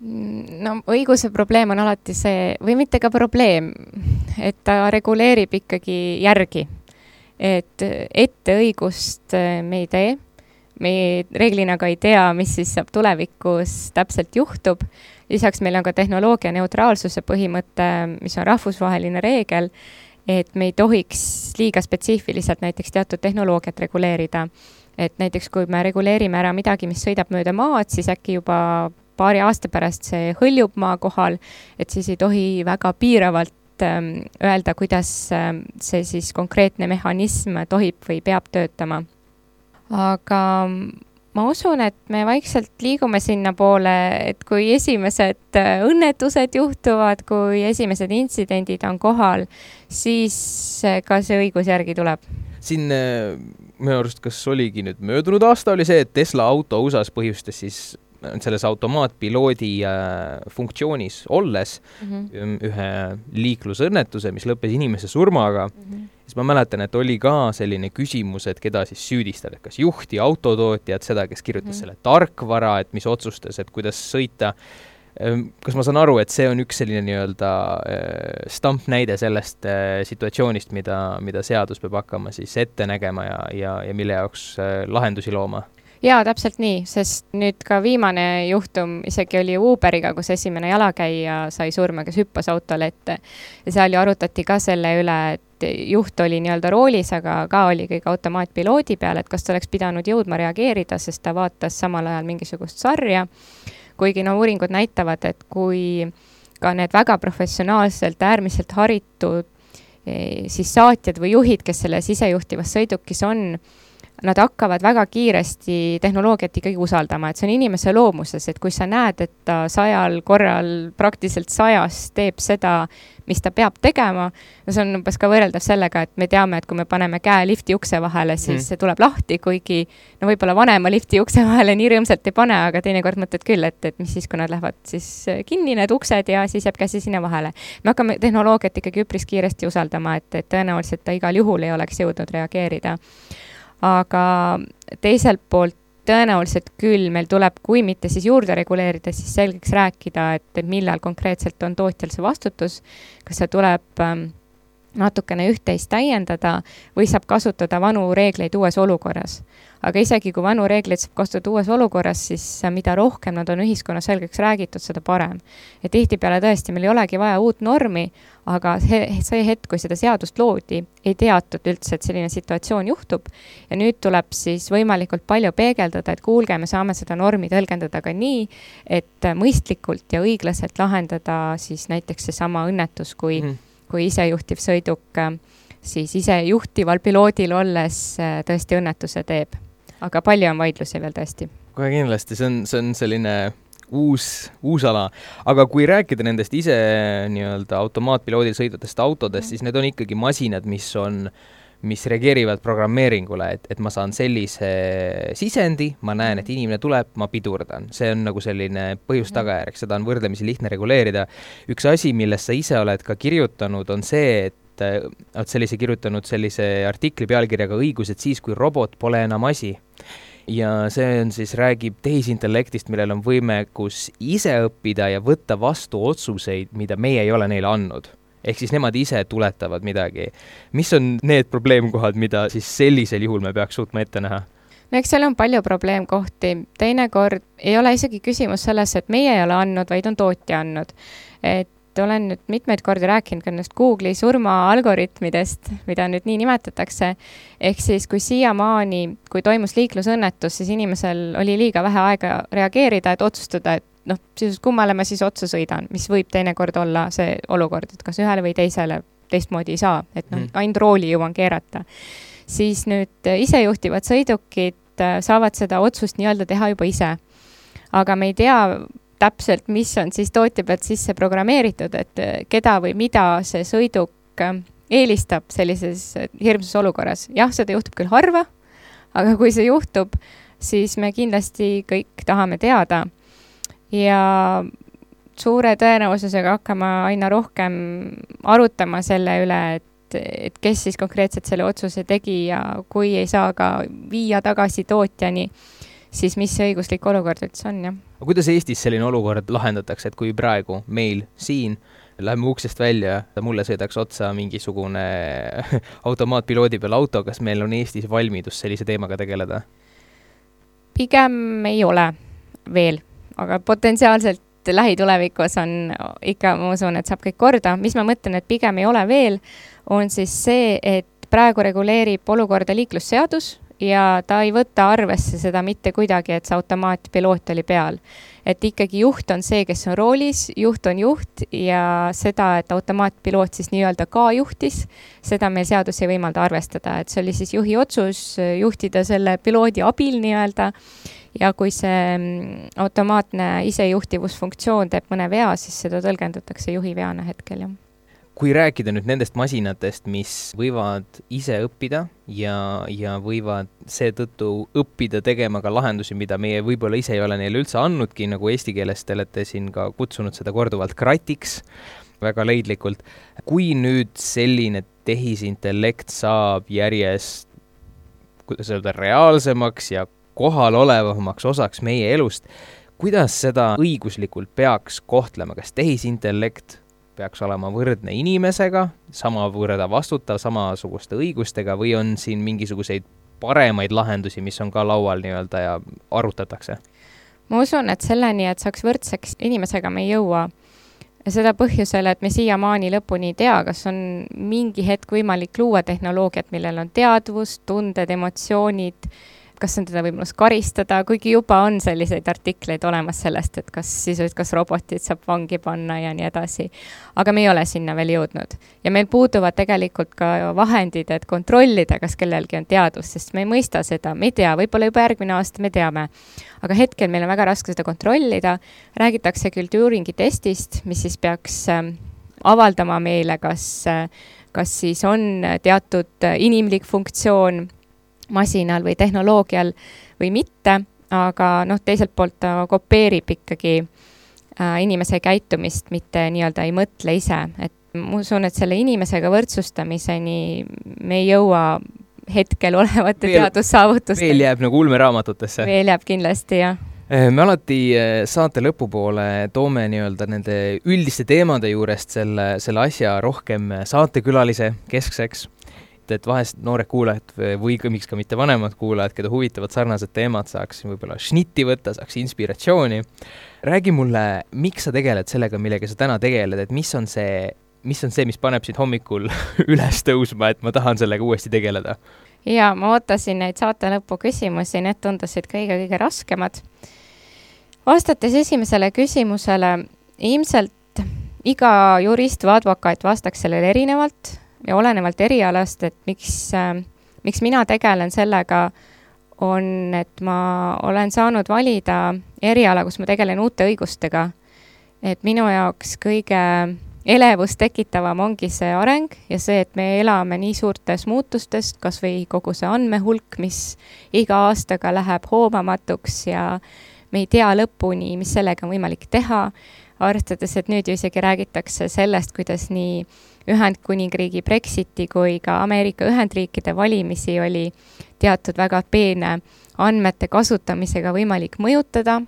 No õiguse probleem on alati see, või mitte ka probleem, et ta reguleerib ikkagi järgi. et ette õigust äh, me ei tee, me reeglina ka ei tea, mis siis saab tulevikus täpselt juhtub. lisaks meil on ka tehnoloogia neutraalsuse põhimõte, mis on rahvusvaheline reegel, et me ei tohiks liiga spetsiifiliselt näiteks teatud tehnoloogiat reguleerida. et näiteks, kui me reguleerime ära midagi, mis sõidab mööda maad, siis äkki juba paari aasta pärast see hõljub maa kohal, et siis ei tohi väga piiravalt ähm, öelda, kuidas ähm, see siis konkreetne mehhanism tohib või peab töötama. aga ma usun, et me vaikselt liigume sinnapoole, et kui esimesed äh, õnnetused juhtuvad, kui esimesed intsidendid on kohal, siis äh, ka see õigus järgi tuleb. siin äh, minu arust, kas oligi nüüd möödunud aasta oli see, et Tesla auto USA-s põhjustas siis selles automaatpiloodi äh, funktsioonis olles mm -hmm. ühe liiklusõnnetuse, mis lõppes inimese surmaga mm. -hmm siis ma mäletan, et oli ka selline küsimus, et keda siis süüdistada, kas juhti, autotootjat, seda, kes kirjutas mm -hmm. selle tarkvara, et mis otsustas, et kuidas sõita. Kas ma saan aru, et see on üks selline nii-öelda äh, stampnäide sellest äh, situatsioonist, mida, mida seadus peab hakkama siis ette nägema ja, ja, ja mille jaoks äh, lahendusi looma? Jaa, täpselt nii, sest nüüd ka viimane juhtum isegi oli Uberiga, kus esimene jalakäija sai surma, kes hüppas autole ette. ja seal ju arutati ka selle üle, et juht oli nii-öelda roolis, aga ka oli kõik automaatpiloodi peal, et kas ta oleks pidanud jõudma reageerida, sest ta vaatas samal ajal mingisugust sarja. kuigi no uuringud näitavad, et kui ka need väga professionaalselt, äärmiselt haritud eh, siis saatjad või juhid, kes selles isejuhtivas sõidukis on, nad hakkavad väga kiiresti tehnoloogiat ikkagi usaldama, et see on inimese loomuses, et kui sa näed, et ta sajal korral praktiliselt sajas teeb seda, mis ta peab tegema, no see on umbes ka võrreldav sellega, et me teame, et kui me paneme käe lifti ukse vahele, siis mm. see tuleb lahti, kuigi no võib-olla vanema lifti ukse vahele nii rõõmsalt ei pane, aga teinekord mõtled küll, et, et mis siis, kui nad lähevad siis kinni, need uksed, ja siis jääb käsi sinna vahele. me hakkame tehnoloogiat ikkagi üpris kiiresti usaldama, et, et tõenäoliselt ta igal juhul ei oleks jõudnud reageerida aga teiselt poolt tõenäoliselt küll meil tuleb, kui mitte siis juurde reguleerida, siis selgeks rääkida, et, millal konkreetselt on tootjal see vastutus, kas see tuleb ähm, natukene üht-teist täiendada või saab kasutada vanu reegleid uues olukorras aga isegi kui vanu reegleid saab kasutada uues olukorras, siis mida rohkem nad on ühiskonnas selgeks räägitud, seda parem. ja tihtipeale tõesti, meil ei olegi vaja uut normi, aga see, see hetk, kui seda seadust loodi, ei teatud üldse, et selline situatsioon juhtub. ja nüüd tuleb siis võimalikult palju peegeldada, et kuulge, me saame seda normi tõlgendada ka nii, et mõistlikult ja õiglaselt lahendada siis näiteks seesama õnnetus, kui mm., kui isejuhtiv sõiduk siis isejuhtival piloodil olles tõesti õnnetuse teeb aga palju on vaidlusi veel tõesti. kohe kindlasti, see on, see on selline uus, uus ala. aga kui rääkida nendest ise nii-öelda automaatpiloodil sõitvatest autodest, siis need on ikkagi masinad, mis on mis reageerivad programmeeringule, et, et ma saan sellise sisendi, ma näen, et inimene tuleb, ma pidurdan. see on nagu selline põhjus-tagajärg, seda on võrdlemisi lihtne reguleerida. üks asi, millest sa ise oled ka kirjutanud, on see, et oled sellise kirjutanud sellise artikli pealkirjaga Õigused siis, kui robot pole enam asi ja see on siis, räägib tehisintellektist, millel on võimekus ise õppida ja võtta vastu otsuseid, mida meie ei ole neile andnud. Ehk siis nemad ise tuletavad midagi. mis on need probleemkohad, mida siis sellisel juhul me peaks suutma ette näha? no eks seal on palju probleemkohti, teinekord ei ole isegi küsimus selles, et meie ei ole andnud, vaid on tootja andnud. et olen nüüd mitmeid kordi rääkinud ka nendest Google'i surmaalgoritmidest, mida nüüd nii nimetatakse. ehk siis, kui siiamaani, kui toimus liiklusõnnetus, siis inimesel oli liiga vähe aega reageerida, et otsustada, et noh, sisuliselt kummale ma siis otsa sõidan, mis võib teinekord olla see olukord, et kas ühele või teisele teistmoodi ei saa, et noh mm., ainult rooli jõuan keerata. siis nüüd isejuhtivad sõidukid äh, saavad seda otsust nii-öelda teha juba ise. aga me ei tea täpselt, mis on siis tootja pealt sisse programmeeritud, et eh, keda või mida see sõiduk eelistab sellises hirmsas olukorras. jah, seda juhtub küll harva, aga kui see juhtub, siis me kindlasti kõik tahame teada. Ja suure tõenäosusega hakkame aina rohkem arutama selle üle, et, et kes siis konkreetselt selle otsuse tegi ja kui ei saa ka viia tagasi tootjani, siis mis see õiguslik olukord üldse on, jah aga kuidas Eestis selline olukord lahendatakse, et kui praegu meil siin Lähme uksest välja, mulle sõidaks otsa mingisugune automaatpiloodi peal auto, kas meil on Eestis valmidus sellise teemaga tegeleda? pigem ei ole veel, aga potentsiaalselt lähitulevikus on ikka, ma usun, et saab kõik korda. mis ma mõtlen, et pigem ei ole veel, on siis see, et praegu reguleerib olukorda liiklusseadus ja ta ei võta arvesse seda mitte kuidagi, et see automaatpiloot oli peal. et ikkagi juht on see, kes on roolis, juht on juht ja seda, et automaatpiloot siis nii-öelda ka juhtis, seda meil seadus ei võimalda arvestada, et see oli siis juhi otsus juhtida selle piloodi abil nii-öelda. Ja kui see mm, automaatne isejuhtivusfunktsioon teeb mõne vea, siis seda tõlgendatakse juhi veana hetkel, jah kui rääkida nüüd nendest masinatest, mis võivad ise õppida ja, ja võivad seetõttu õppida tegema ka lahendusi, mida meie võib-olla ise ei ole neile üldse andnudki, nagu eesti keeles te olete siin ka kutsunud seda korduvalt kratiks, väga leidlikult. kui nüüd selline tehisintellekt saab järjest, kuidas öelda, reaalsemaks ja kohalolevamaks osaks meie elust, kuidas seda õiguslikult peaks kohtlema, kas tehisintellekt peaks olema võrdne inimesega, samavõrra vastutav, samasuguste õigustega või on siin mingisuguseid paremaid lahendusi, mis on ka laual nii-öelda ja arutatakse? ma usun, et selleni, et saaks võrdseks inimesega, me ei jõua. seda põhjusel, et me siiamaani lõpuni ei tea, kas on mingi hetk võimalik luua tehnoloogiat, millel on teadvus, tunded, emotsioonid kas on teda võimalus karistada, kuigi juba on selliseid artikleid olemas sellest, et kas sisuliselt, kas robotid saab vangi panna ja nii edasi. aga me ei ole sinna veel jõudnud ja meil puuduvad tegelikult ka vahendid, et kontrollida, kas kellelgi on teadvus, sest me ei mõista seda, me ei tea, võib-olla juba järgmine aasta me teame. aga hetkel meil on väga raske seda kontrollida, räägitakse küll Turingi testist, mis siis peaks äh, avaldama meile, kas äh, kas siis on teatud äh, inimlik funktsioon masinal või tehnoloogial või mitte, aga noh, teiselt poolt ta kopeerib ikkagi äh, inimese käitumist, mitte nii-öelda ei mõtle ise, et ma usun, et selle inimesega võrdsustamiseni me ei jõua hetkel olevate teadussaavutustega. veel jääb nagu ulmeraamatutesse? veel jääb kindlasti, jah äh, me alati äh, saate lõpupoole toome nii-öelda nende üldiste teemade juurest selle, selle asja rohkem saatekülalise keskseks et, et vahest noored kuulajad või miks ka mitte vanemad kuulajad, keda huvitavad sarnased teemad, saaks võib-olla šnitti võtta, saaks inspiratsiooni. räägi mulle, miks sa tegeled sellega, millega sa täna tegeled, et mis on see, mis on see, mis paneb sind hommikul üles tõusma, et ma tahan sellega uuesti tegeleda? jaa, ma ootasin neid saate lõpu küsimusi, need tundusid kõige-kõige raskemad. vastates esimesele küsimusele, ilmselt iga jurist või advokaat vastaks sellele erinevalt ja olenevalt erialast, et miks äh,, miks mina tegelen sellega, on, et ma olen saanud valida eriala, kus ma tegelen uute õigustega. et minu jaoks kõige elevust tekitavam ongi see areng ja see, et me elame nii suurtes muutustes, kas või kogu see andmehulk, mis iga aastaga läheb hoomamatuks ja me ei tea lõpuni, mis sellega on võimalik teha, arvestades, et nüüd ju isegi räägitakse sellest, kuidas nii Ühendkuningriigi Brexiti kui ka Ameerika Ühendriikide valimisi oli teatud väga peene andmete kasutamisega võimalik mõjutada.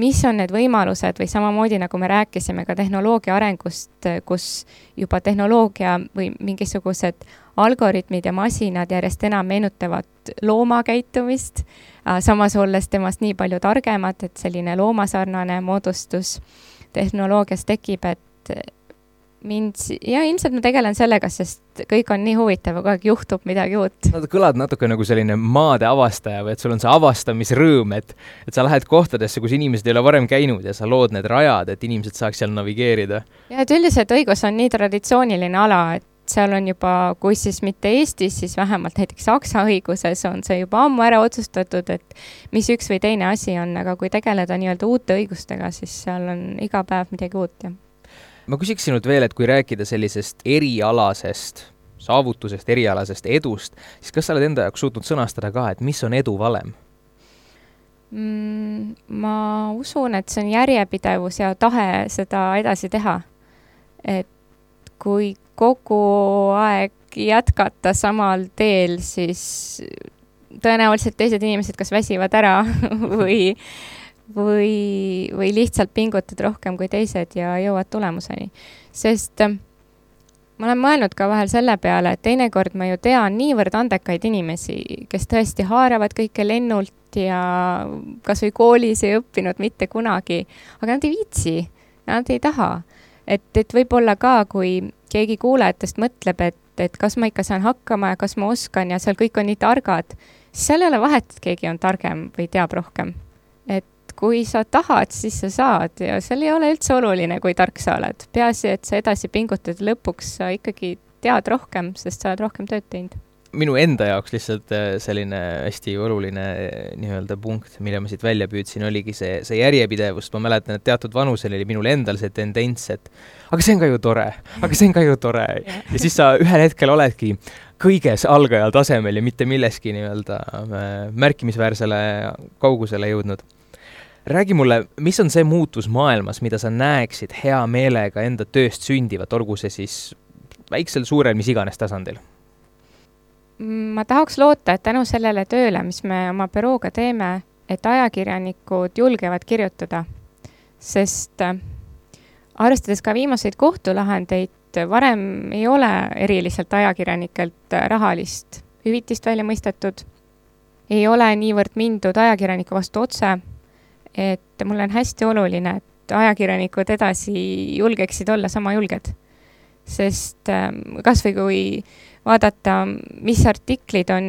mis on need võimalused või samamoodi, nagu me rääkisime ka tehnoloogia arengust, kus juba tehnoloogia või mingisugused algoritmid ja masinad järjest enam meenutavad looma käitumist, samas olles temast nii palju targemad, et selline loomasarnane moodustus tehnoloogias tekib, et mind, ja ilmselt ma tegelen sellega, sest kõik on nii huvitav kogu aeg juhtub midagi uut. no kõlad natuke nagu selline maade avastaja või et sul on see avastamisrõõm, et et sa lähed kohtadesse, kus inimesed ei ole varem käinud ja sa lood need rajad, et inimesed saaks seal navigeerida. ja et üldiselt õigus on nii traditsiooniline ala, et seal on juba, kui siis mitte Eestis, siis vähemalt näiteks Saksa õiguses on see juba ammu ära otsustatud, et mis üks või teine asi on, aga kui tegeleda nii-öelda uute õigustega, siis seal on iga päev midagi uut, jah ma küsiks sinult veel, et kui rääkida sellisest erialasest saavutusest, erialasest edust, siis kas sa oled enda jaoks suutnud sõnastada ka, et mis on edu valem mm,? ma usun, et see on järjepidevus ja tahe seda edasi teha. et kui kogu aeg jätkata samal teel, siis tõenäoliselt teised inimesed kas väsivad ära või või, või lihtsalt pingutad rohkem kui teised ja jõuad tulemuseni. sest äh, ma olen mõelnud ka vahel selle peale, et teinekord ma ju tean niivõrd andekaid inimesi, kes tõesti haaravad kõike lennult ja kasvõi koolis ei õppinud mitte kunagi, aga nad ei viitsi, nad ei taha. et, et võib-olla ka, kui keegi kuulajatest mõtleb, et, et kas ma ikka saan hakkama ja kas ma oskan ja seal kõik on nii targad, siis seal ei ole vahet, et keegi on targem või teab rohkem. et kui sa tahad, siis sa saad ja seal ei ole üldse oluline, kui tark sa oled. peaasi, et sa edasi pingutad lõpuks sa ikkagi tead rohkem, sest sa oled rohkem tööd teinud minu enda jaoks lihtsalt äh, selline hästi oluline äh, nii-öelda punkt, mille ma siit välja püüdsin, oligi see, see järjepidevus, ma mäletan, et teatud vanusel oli minul endal see tendents, et aga see on ka ju tore, aga see on ka ju tore ja siis sa ühel hetkel oledki kõiges algajal tasemel ja mitte milleski nii-öelda äh, märkimisväärsele kaugusele jõudnud. Räägi mulle, mis on see muutus maailmas, mida sa näeksid hea meelega enda tööst sündivat, olgu see siis väiksel, suurel, mis iganes tasandil? Ma tahaks loota, et tänu sellele tööle, mis me oma bürooga teeme, et ajakirjanikud julgevad kirjutada, sest äh, arvestades ka viimaseid kohtulahendeid, varem ei ole eriliselt ajakirjanikelt äh, rahalist hüvitist välja mõistetud, ei ole niivõrd mindud ajakirjaniku vastu otse, et mulle on hästi oluline, et ajakirjanikud edasi julgeksid olla sama julged. sest äh, kas või kui vaadata, mis artiklid on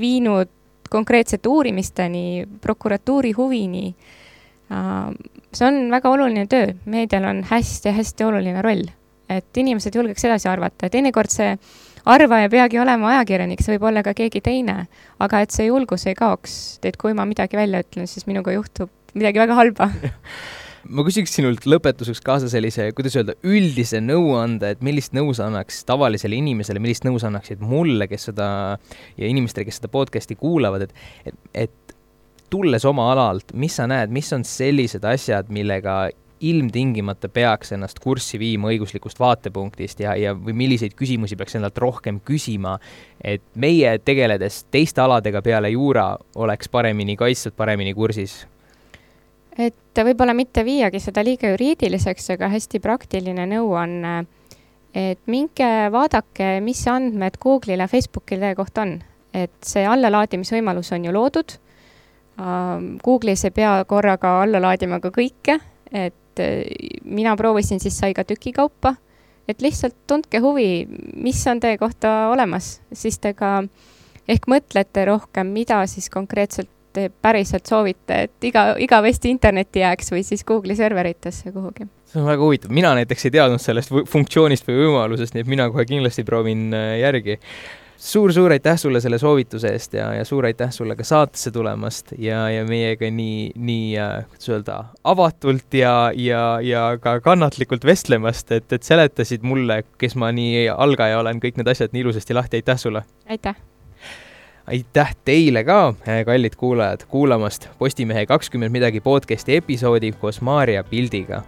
viinud konkreetsete uurimisteni, prokuratuuri huvini. Äh, see on väga oluline töö, meedial on hästi-hästi oluline roll, et inimesed julgeks edasi arvata ja teinekord see arvaja ei peagi olema ajakirjanik, see võib olla ka keegi teine, aga et see julgus ei kaoks, et kui ma midagi välja ütlen, siis minuga juhtub midagi väga halba. Ma küsiks sinult lõpetuseks kaasa sellise, kuidas öelda, üldise nõuande, et millist nõu sa annaks tavalisele inimesele, millist nõu sa annaksid mulle, kes seda ja inimestele, kes seda podcast'i kuulavad, et, et, et tulles oma alalt, mis sa näed, mis on sellised asjad, millega ilmtingimata peaks ennast kurssi viima õiguslikust vaatepunktist ja, ja või milliseid küsimusi peaks endalt rohkem küsima, et meie tegeledes teiste aladega peale juura oleks paremini kaitstud, paremini kursis et võib-olla mitte viiagi seda liiga juriidiliseks, aga hästi praktiline nõuanne, et minge vaadake, mis andmed Google'il ja Facebookil teie kohta on. et see allalaadimisvõimalus on ju loodud. Google'is ei pea korraga alla laadima ka kõike, et äh, mina proovisin siis sai ka tükikaupa, et lihtsalt tundke huvi, mis on teie kohta olemas, siis te ka ehk mõtlete rohkem, mida siis konkreetselt te päriselt soovite, et iga, igavesti internetti jääks või siis Google'i serveritesse kuhugi? see on väga huvitav, mina näiteks ei teadnud sellest funktsioonist või võimalusest, nii et mina kohe kindlasti proovin äh, järgi suur-suur aitäh sulle selle soovituse eest ja, ja suur aitäh sulle ka saatesse tulemast ja, ja meiega nii, nii äh,, kuidas öelda, avatult ja, ja, ja ka kannatlikult vestlemast, et, et seletasid mulle, kes ma nii algaja olen, kõik need asjad nii ilusasti lahti, aitäh sulle! aitäh! Aitäh teile ka, eh, kallid kuulajad, kuulamast Postimehe kakskümmend midagi podcasti episoodi koos Maarja Pildiga.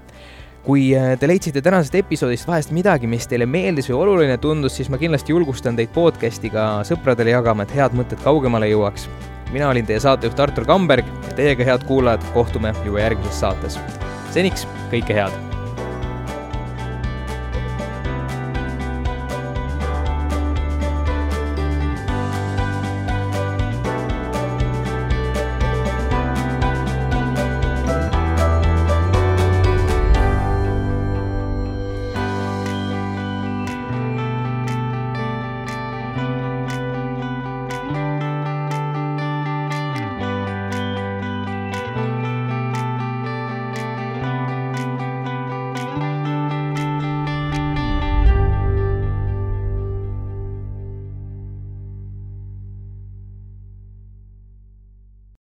kui eh, te leidsite tänasest episoodist vahest midagi, mis teile meeldis või oluline tundus, siis ma kindlasti julgustan teid podcasti ka sõpradele jagama, et head mõtted kaugemale jõuaks. mina olin teie saatejuht Artur Kamberg teiega, head kuulajad, kohtume juba järgmises saates. seniks kõike head